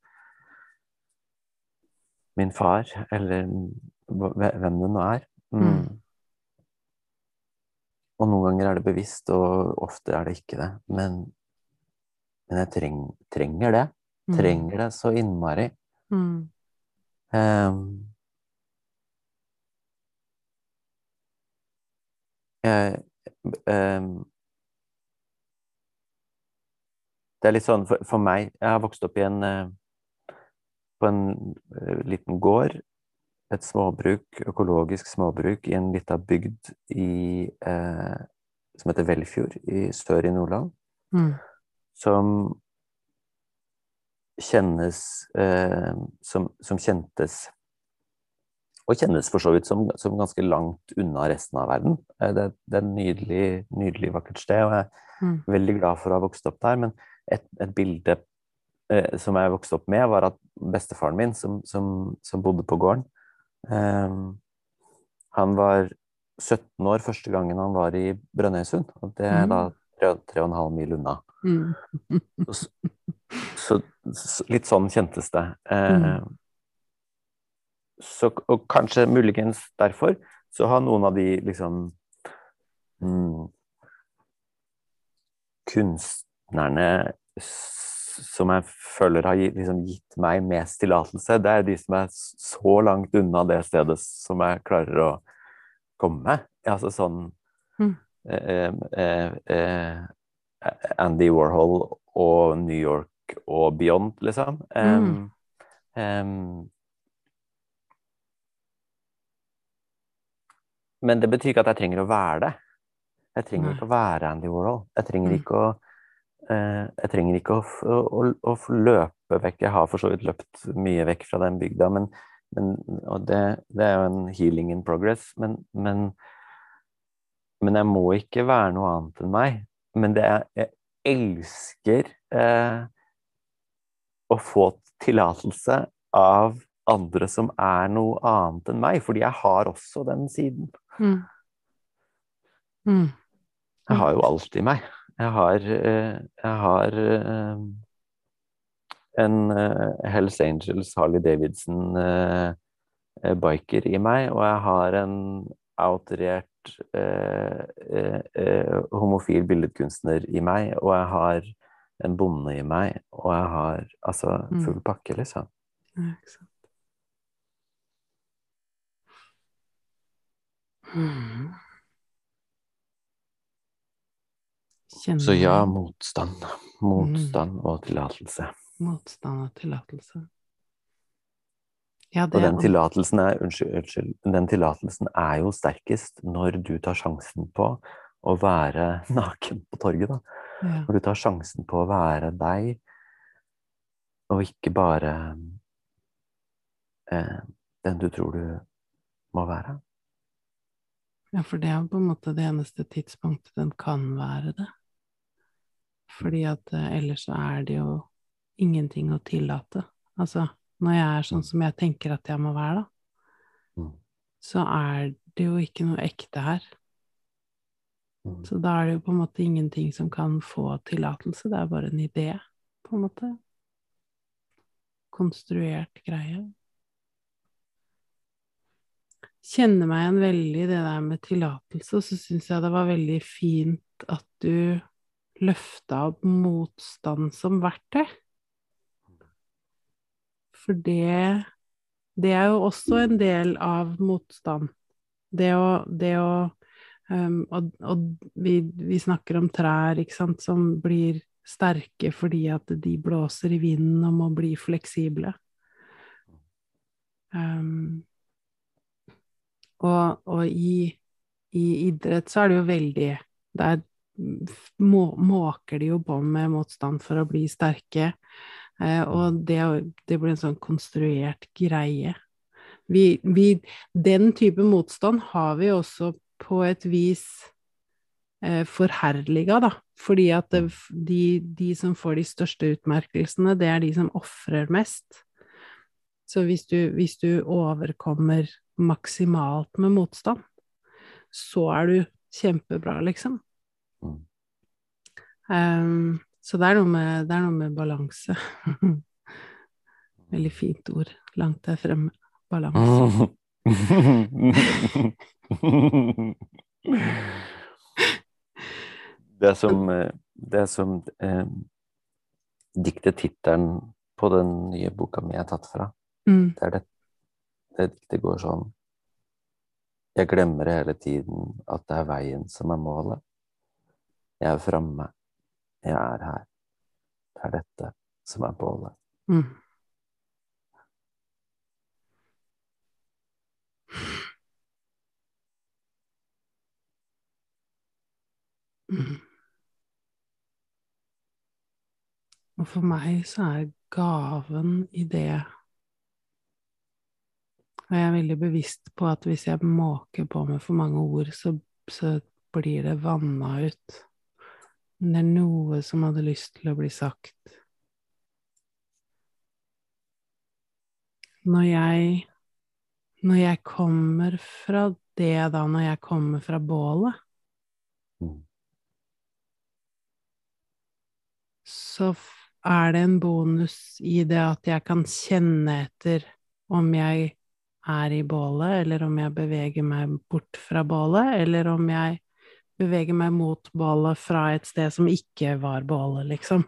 B: min far, eller hvem det nå er. Mm.
A: Mm.
B: Og noen ganger er det bevisst, og ofte er det ikke det. Men, men jeg treng, trenger det.
A: Mm.
B: Trenger det så innmari.
A: Mm.
B: Ehm, jeg, um, det er litt sånn for, for meg Jeg har vokst opp i en eh, på en eh, liten gård. Et småbruk, økologisk småbruk i en lita bygd i, eh, som heter Velfjord i sør i Nordland.
A: Mm.
B: Som kjennes eh, som, som kjentes Og kjennes for så vidt som, som ganske langt unna resten av verden. Eh, det, det er et nydelig, nydelig, vakkert sted, og jeg er
A: Mm.
B: veldig glad for å ha vokst opp der. Men et, et bilde eh, som jeg vokste opp med, var at bestefaren min, som, som, som bodde på gården eh, Han var 17 år første gangen han var i Brønnøysund, og det er da tre, tre og en halv mil unna.
A: Mm.
B: Så, så, så litt sånn kjentes det. Eh, så, og kanskje muligens derfor så har noen av de liksom mm, kunstnerne som jeg føler har liksom gitt meg mest tillatelse, det er de som er så langt unna det stedet som jeg klarer å komme. Altså sånn
A: Mm.
B: eh, eh, eh, Andy Warhol og New York og beyond, liksom. Em, em, men det betyr ikke at jeg trenger å være det. Jeg trenger ikke å være Andy Warhol. Jeg trenger
A: Mm.
B: ikke å Jeg trenger ikke å, å, å, å løpe vekk. Jeg har for så vidt løpt mye vekk fra den bygda, men, men og det, det er jo en healing in progress. Men, men, men jeg må ikke være noe annet enn meg. Men det er, jeg elsker eh, å få tillatelse av andre som er noe annet enn meg, fordi jeg har også den siden.
A: Mm. Mm.
B: Jeg har jo alt i meg. Jeg har, eh, jeg har eh, en eh, Hells Angels Harley Davidson eh, eh, biker i meg, og jeg har en outrert eh, eh, eh, homofil billedkunstner i meg, og jeg har en bonde i meg, og jeg har altså
A: Mm.
B: full pakke, liksom.
A: Ja, ikke sant. Mm. Kjenner
B: Så ja,
A: motstand.
B: motstand. Motstand og tillatelse.
A: motstand og tillatelse? Ja,
B: Og den tillatelsen er, unnskyld, unnskyld, den tillatelsen er jo sterkest når du tar sjansen på å være naken på torget, da.
A: ja.
B: Når du tar sjansen på å være deg, og ikke bare eh, den du tror du må være.
A: ja, for det er på en måte det eneste tidspunktet den kan være det. Fordi at eh, ellers så er det jo ingenting å tillate. Altså, når jeg er sånn som jeg tenker at jeg må være, da,
B: Mm.
A: så er det jo ikke noe ekte her.
B: Mm.
A: Så da er det jo på en måte ingenting som kan få tillatelse, det er bare en idé, på en måte. Konstruert greie. Kjenner meg igjen veldig i det der med tillatelse, og så syns jeg det var veldig fint at du løfta opp motstand som verktøy. For det, det er jo også en del av motstand. Det å, det å Um, og og vi, vi snakker om trær ikke sant, som blir sterke fordi at de blåser i vinden og må bli fleksible. Um, og og i, i idrett så er det jo veldig Der må, måker de jo på med motstand for å bli sterke. Eh, og det, det blir en sånn konstruert greie. Vi, vi, den type motstand har vi også på et vis eh, forherliga, da. Fordi at det, de, de som får de største utmerkelsene, det er de som ofrer mest. Så hvis du, hvis du overkommer maksimalt med motstand, så er du kjempebra, liksom.
B: Mm.
A: Um, så det er noe med, er noe med balanse. Veldig fint ord. Langt der fremme. Balanse.
B: Det som, det som eh, diktetittelen på den nye boka mi er tatt fra,
A: Mm.
B: det er det, det diktet går sånn Jeg glemmer hele tiden at det er veien som er målet. Jeg er framme. Jeg er her. Det er dette som er bålet.
A: Mm. Mm. Og for meg så er gaven i det Og jeg er veldig bevisst på at hvis jeg måker på med for mange ord, så, så blir det vanna ut. Men det er noe som hadde lyst til å bli sagt. Når jeg Når jeg kommer fra det, da, når jeg kommer fra bålet,
B: Mm.
A: så er det en bonus i det at jeg kan kjenne etter om jeg er i bålet, eller om jeg beveger meg bort fra bålet, eller om jeg beveger meg mot bålet fra et sted som ikke var bålet, liksom.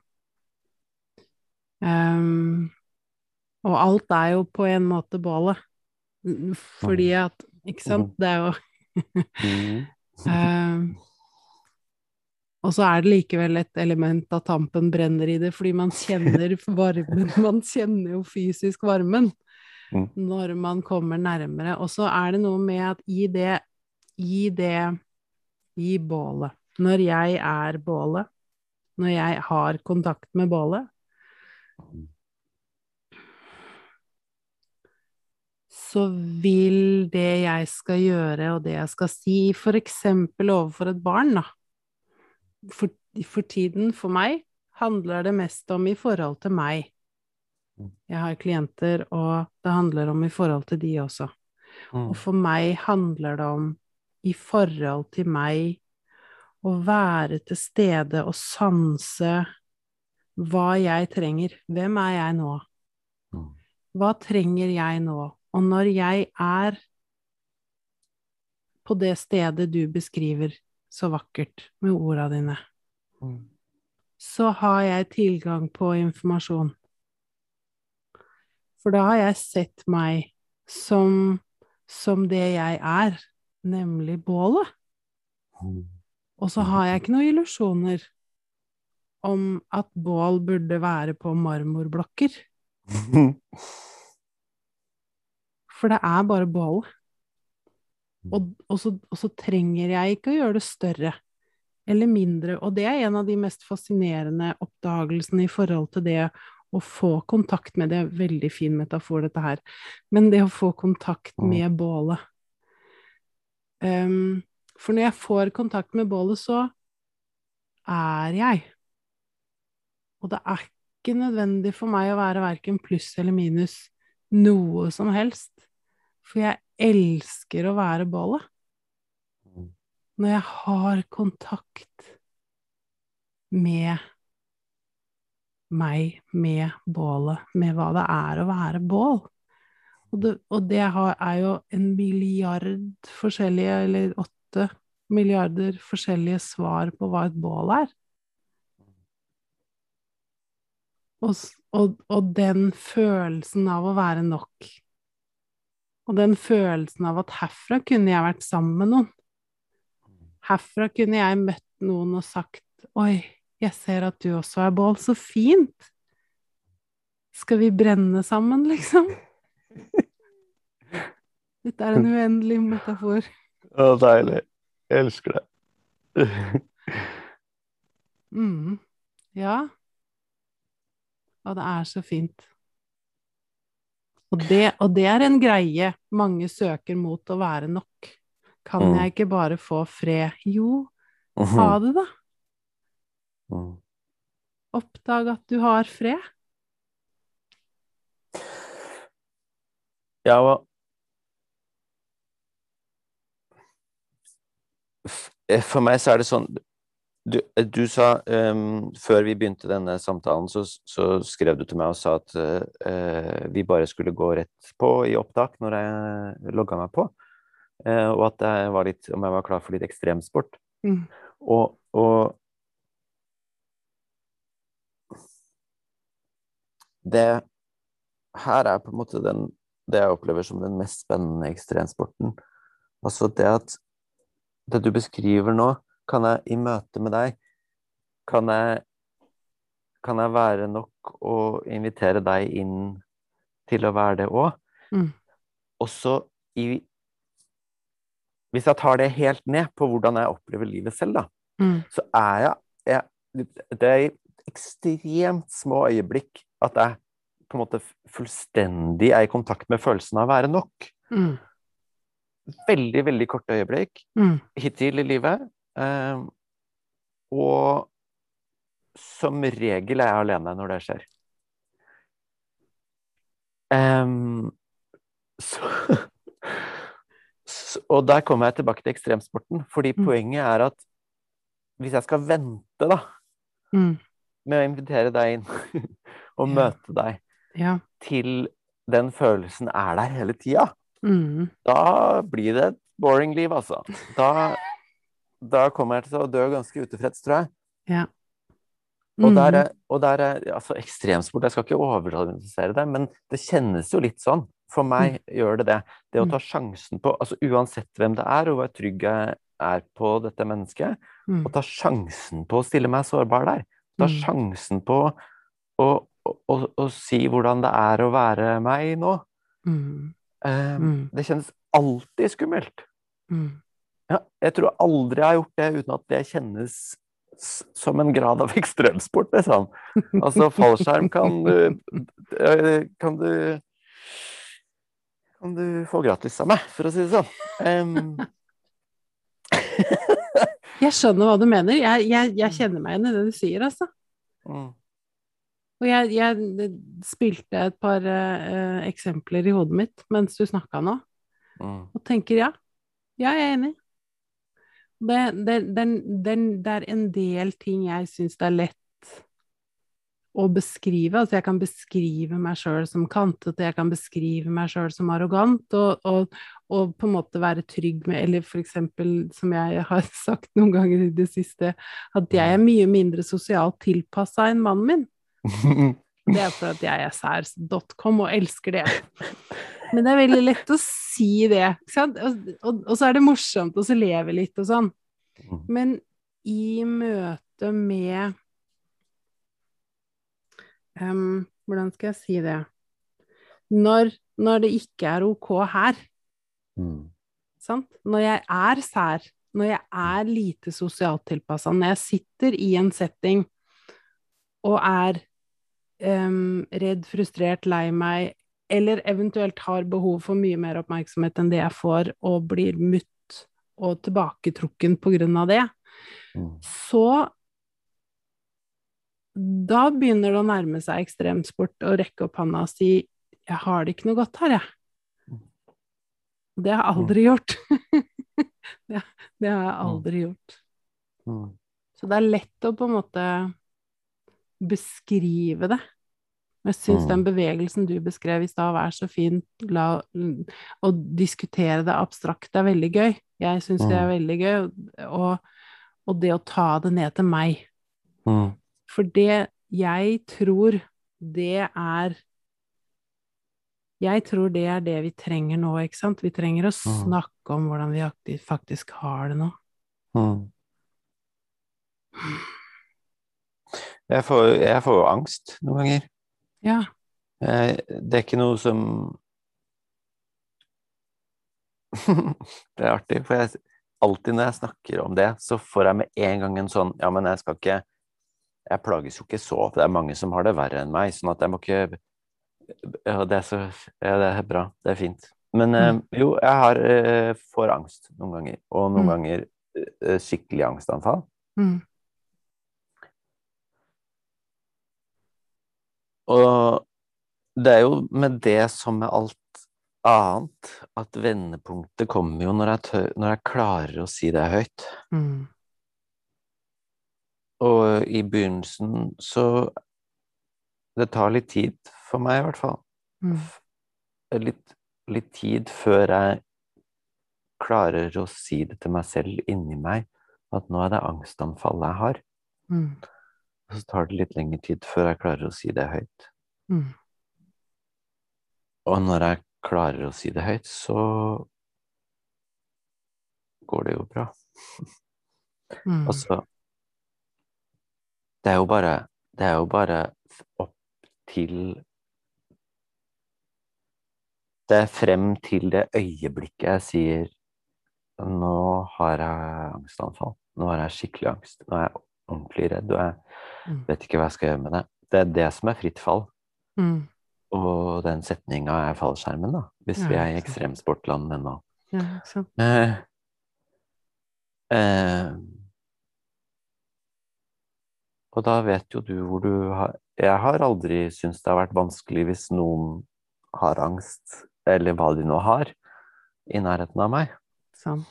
A: Um, og alt er jo på en måte bålet, fordi at Ikke sant? Det er jo. Ehm, og så er det likevel et element av tampen brenner i det, fordi man kjenner varmen. Man kjenner jo fysisk varmen
B: Mm.
A: når man kommer nærmere. Og så er det noe med at i det, i det, i bålet Når jeg er bålet, når jeg har kontakt med bålet, så vil det jeg skal gjøre, og det jeg skal si, eksempel overfor et barn, da For, for tiden, for meg, handler det mest om i forhold til meg. Jeg har klienter, og det handler om i forhold til de også.
B: Mm.
A: Og for meg handler det om i forhold til meg å være til stede og sanse hva jeg trenger. Hvem er jeg nå?
B: Mm.
A: Hva trenger jeg nå? Og når jeg er på det stedet du beskriver så vakkert med orda dine,
B: Mm.
A: så har jeg tilgang på informasjon. For da har jeg sett meg som, som det jeg er, nemlig bålet. Og så har jeg ikke noen illusjoner om at bål burde være på marmorblokker, for det er bare bålet. Og, og, så, og så trenger jeg ikke å gjøre det større eller mindre, og det er en av de mest fascinerende oppdagelsene i forhold til det å få kontakt med Det er en veldig fin metafor, dette her, men det å få kontakt med bålet. Um, for når jeg får kontakt med bålet, så er jeg. Og det er ikke nødvendig for meg å være verken pluss eller minus noe som helst. For jeg elsker å være bålet. Når jeg har kontakt med meg, med bålet, med hva det er å være bål. Og det, og det er jo en milliard forskjellige, eller åtte milliarder forskjellige svar på hva et bål er. Og, og, og, den følelsen av å være nok. Og den følelsen av at herfra kunne jeg vært sammen med noen. Herfra kunne jeg møtt noen og sagt Oi, jeg ser at du også er bål. Så fint! Skal vi brenne sammen, liksom? Dette er en uendelig metafor.
B: Å, deilig. Jeg elsker det.
A: mm. Ja. Og det er så fint. Og det, og det, er en greie mange søker mot å være nok. Kan mm. jeg ikke bare få fred? Jo, ha du det, da. Mm. Oppdag at du har fred.
B: Ja, og For meg så er det sånn Du, du sa um, Før vi begynte denne samtalen, så, så, skrev du til meg og sa at uh, vi bare skulle gå rett på i opptak når jeg logga meg på. Uh, og at jeg var litt, om jeg var klar for litt ekstremsport. Mm. Og, og det her er på en måte den, det jeg opplever som den mest spennende ekstremsporten. Altså det at det du beskriver nå, kan jeg i møte med deg Kan jeg, kan jeg være nok å invitere deg inn til å være det òg? Mm. Også i Hvis jeg tar det helt ned på hvordan jeg opplever livet selv, da, mm. så er jeg, jeg Det er i ekstremt små øyeblikk at jeg på en måte fullstendig er i kontakt med følelsen av å være nok. Mm. Veldig, veldig korte øyeblikk mm. hittil i livet. Eh, og som regel er jeg alene når det skjer. Um, så, så, og der kommer jeg tilbake til ekstremsporten, fordi mm. poenget er at hvis jeg skal vente, da, mm. med å invitere deg inn og møte deg, ja. til den følelsen er der hele tida, mm. da blir det et boring liv, altså. Da, da, kommer jeg til å dø ganske utilfreds, tror jeg. Ja. Mm. Og der er, og der er altså ekstremsport Jeg skal ikke overdramatisere det, men det kjennes jo litt sånn. For meg mm. gjør det det. Det å ta sjansen på altså Uansett hvem det er, og hvor trygg jeg er på dette mennesket, mm. å ta sjansen på å stille meg sårbar der. Ta mm. sjansen på å, å, å, si hvordan det er å være meg nå. Mm. Eh, mm. Det kjennes alltid skummelt. Mm. Ja, jeg tror aldri jeg har gjort det uten at det kjennes som en grad av ekstremsport, liksom. Altså, fallskjerm kan du Kan du Kan du få gratis av meg, for å si det sånn. Um.
A: jeg skjønner hva du mener. Jeg, jeg, jeg kjenner meg igjen i det du sier, altså. Mm. Og jeg, jeg spilte et par uh, eksempler i hodet mitt mens du snakka nå, mm. og tenker ja. Ja, jeg er enig. Det, det, det, det er en del ting jeg syns det er lett å beskrive. Altså, jeg kan beskrive meg sjøl som kantete, jeg kan beskrive meg sjøl som arrogant, og, og, og, på en måte være trygg med Eller for eksempel, som jeg har sagt noen ganger i det siste, at jeg er mye mindre sosialt tilpassa enn mannen min. Det er for at jeg er særs.com og elsker det. Men det er veldig lett å si det? Og, og, og så er det morsomt, og så leve litt og sånn.
B: Mm.
A: Men i møte med um, Hvordan skal jeg si det? Når, når det ikke er ok her,
B: Mm.
A: sant? Når jeg er sær, når jeg er lite sosialt tilpassa, når jeg sitter i en setting og er em, redd, frustrert, lei meg, eller eventuelt har behov for mye mer oppmerksomhet enn det jeg får, og blir mutt og tilbaketrukken på grunn av det,
B: Mm.
A: så da begynner det å nærme seg ekstremsport og rekke opp handa og si 'jeg har det ikke noe godt her, jeg'. Det har jeg aldri gjort. det, det har jeg aldri gjort.
B: Mm.
A: Så det er lett å på en måte beskrive det. Jeg syns
B: Mm.
A: den bevegelsen du beskrev i stad, er så fin. La, å diskutere det abstrakt er veldig gøy. Jeg syns det er veldig gøy. Og, og det å ta det ned til meg.
B: Mm.
A: For det jeg tror det er Jeg tror det er det vi trenger nå, ikke sant? Vi trenger å
B: Mm.
A: snakke om hvordan vi faktisk har det nå.
B: Mm. Jeg får, jeg får jo angst noen ganger.
A: Ja.
B: Det er ikke noe som Det er artig, for jeg, alltid når jeg snakker om det, så får jeg med en gang en sånn Ja, men jeg skal ikke Jeg plages jo ikke så, for det er mange som har det verre enn meg, sånn at jeg må ikke Ja, det er så Ja, det er bra. Det er fint. Men mm. jo, jeg har eh, får angst noen ganger, og noen
A: Mm.
B: ganger eh, skikkelig angstanfall.
A: Mm.
B: Og det er jo med det som med alt annet, at vendepunktet kommer jo når jeg, tør, når jeg klarer å si det høyt.
A: Mm.
B: Og i begynnelsen så Det tar litt tid for meg, i hvert fall.
A: Mm.
B: Litt, litt tid før jeg klarer å si det til meg selv inni meg, at nå er det angstanfallet jeg har.
A: Mm.
B: Og så tar det litt lengre tid før jeg klarer å si det høyt.
A: Mm.
B: Og når jeg klarer å si det høyt, så går det jo bra.
A: Mm.
B: Altså Det er jo bare Det er jo bare opp til Det er frem til det øyeblikket jeg sier Nå har jeg angstanfall. Nå har jeg skikkelig angst. Nå er jeg ordentlig redd, og jeg
A: Mm.
B: vet ikke hva jeg skal gjøre med det. Det er det som er fritt fall.
A: Mm.
B: Og den setninga er fallskjermen, da. Hvis
A: Ja,
B: vi er i ekstremsportland ennå.
A: Ja, sant.
B: Eh, eh, og da vet jo du hvor du har Jeg har aldri syntes det har vært vanskelig hvis noen har angst, eller hva de nå har, i nærheten av meg.
A: Sant.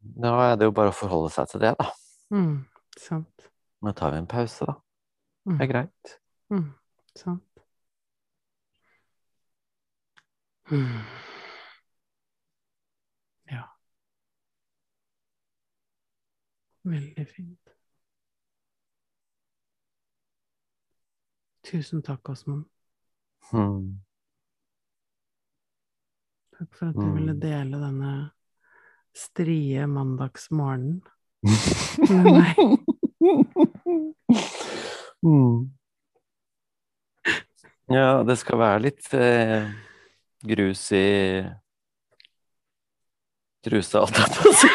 B: Da er det jo bare å forholde seg til det, da.
A: Mm. Sant.
B: Nå tar vi en pause, da.
A: Mm.
B: Det er greit.
A: Mm. Sant. Mm. Ja. Veldig fint. Tusen takk, Åsmund.
B: Hmm.
A: Takk for at du ville
B: Mm.
A: dele denne strie mandagsmorgenen med meg.
B: Mm. Ja, det skal være litt eh, grus i trusa, alt jeg på å si.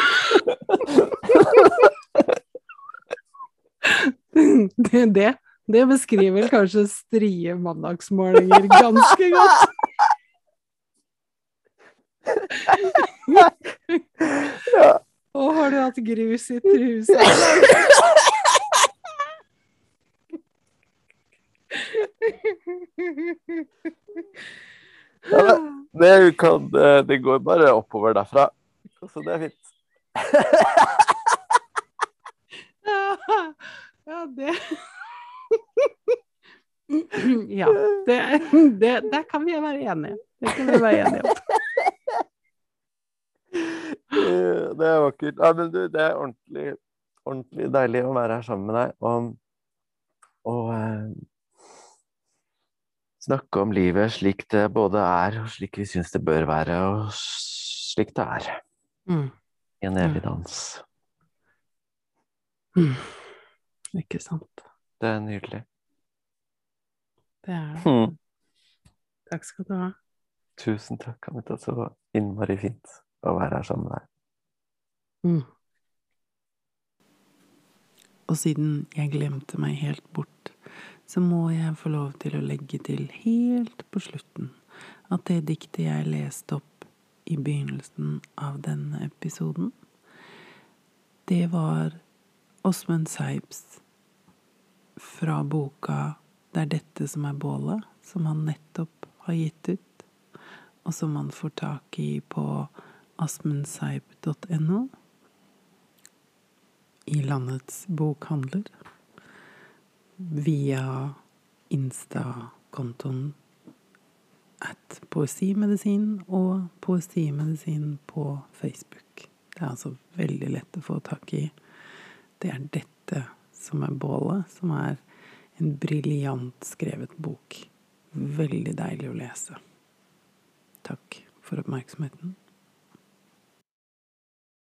A: Det, det, det beskriver kanskje strie mandagsmålinger ganske godt.
B: Ja.
A: Hatt grus i trusa?
B: Ja, Det, kan, eh, det går bare oppover derfra. Så det er fint.
A: Ja, det Ja, det, det Der kan vi være enige. Det kan vi være enige om.
B: Eh, Det er vakkert. Nei, men du, det er ordentlig, ordentlig deilig å være her sammen med deg. Og, og eh, Snakke om livet slik det både er, og slik vi syns det bør være, og slik det er.
A: Mm.
B: I en evig dans.
A: Mm. Ikke sant.
B: Det er nydelig.
A: Det er det.
B: Mm.
A: Takk skal du ha.
B: Tusen takk, Anita. Så innmari fint å være her sammen med deg.
A: Mm. Og siden jeg glemte meg helt bort, så må jeg få lov til å legge til helt på slutten at det diktet jeg leste opp i begynnelsen av denne episoden, det var Åsmund Seibs fra boka Det er dette som er bålet, som han nettopp har gitt ut, og som man får tak i på asmundseib.no i landets bokhandler via Insta-kontoen at Poesimedisin og Poesimedisin på Facebook. Det er altså veldig lett å få tak i. Det er dette som er bålet, som er en briljant skrevet bok. Veldig deilig å lese. Takk for oppmerksomheten.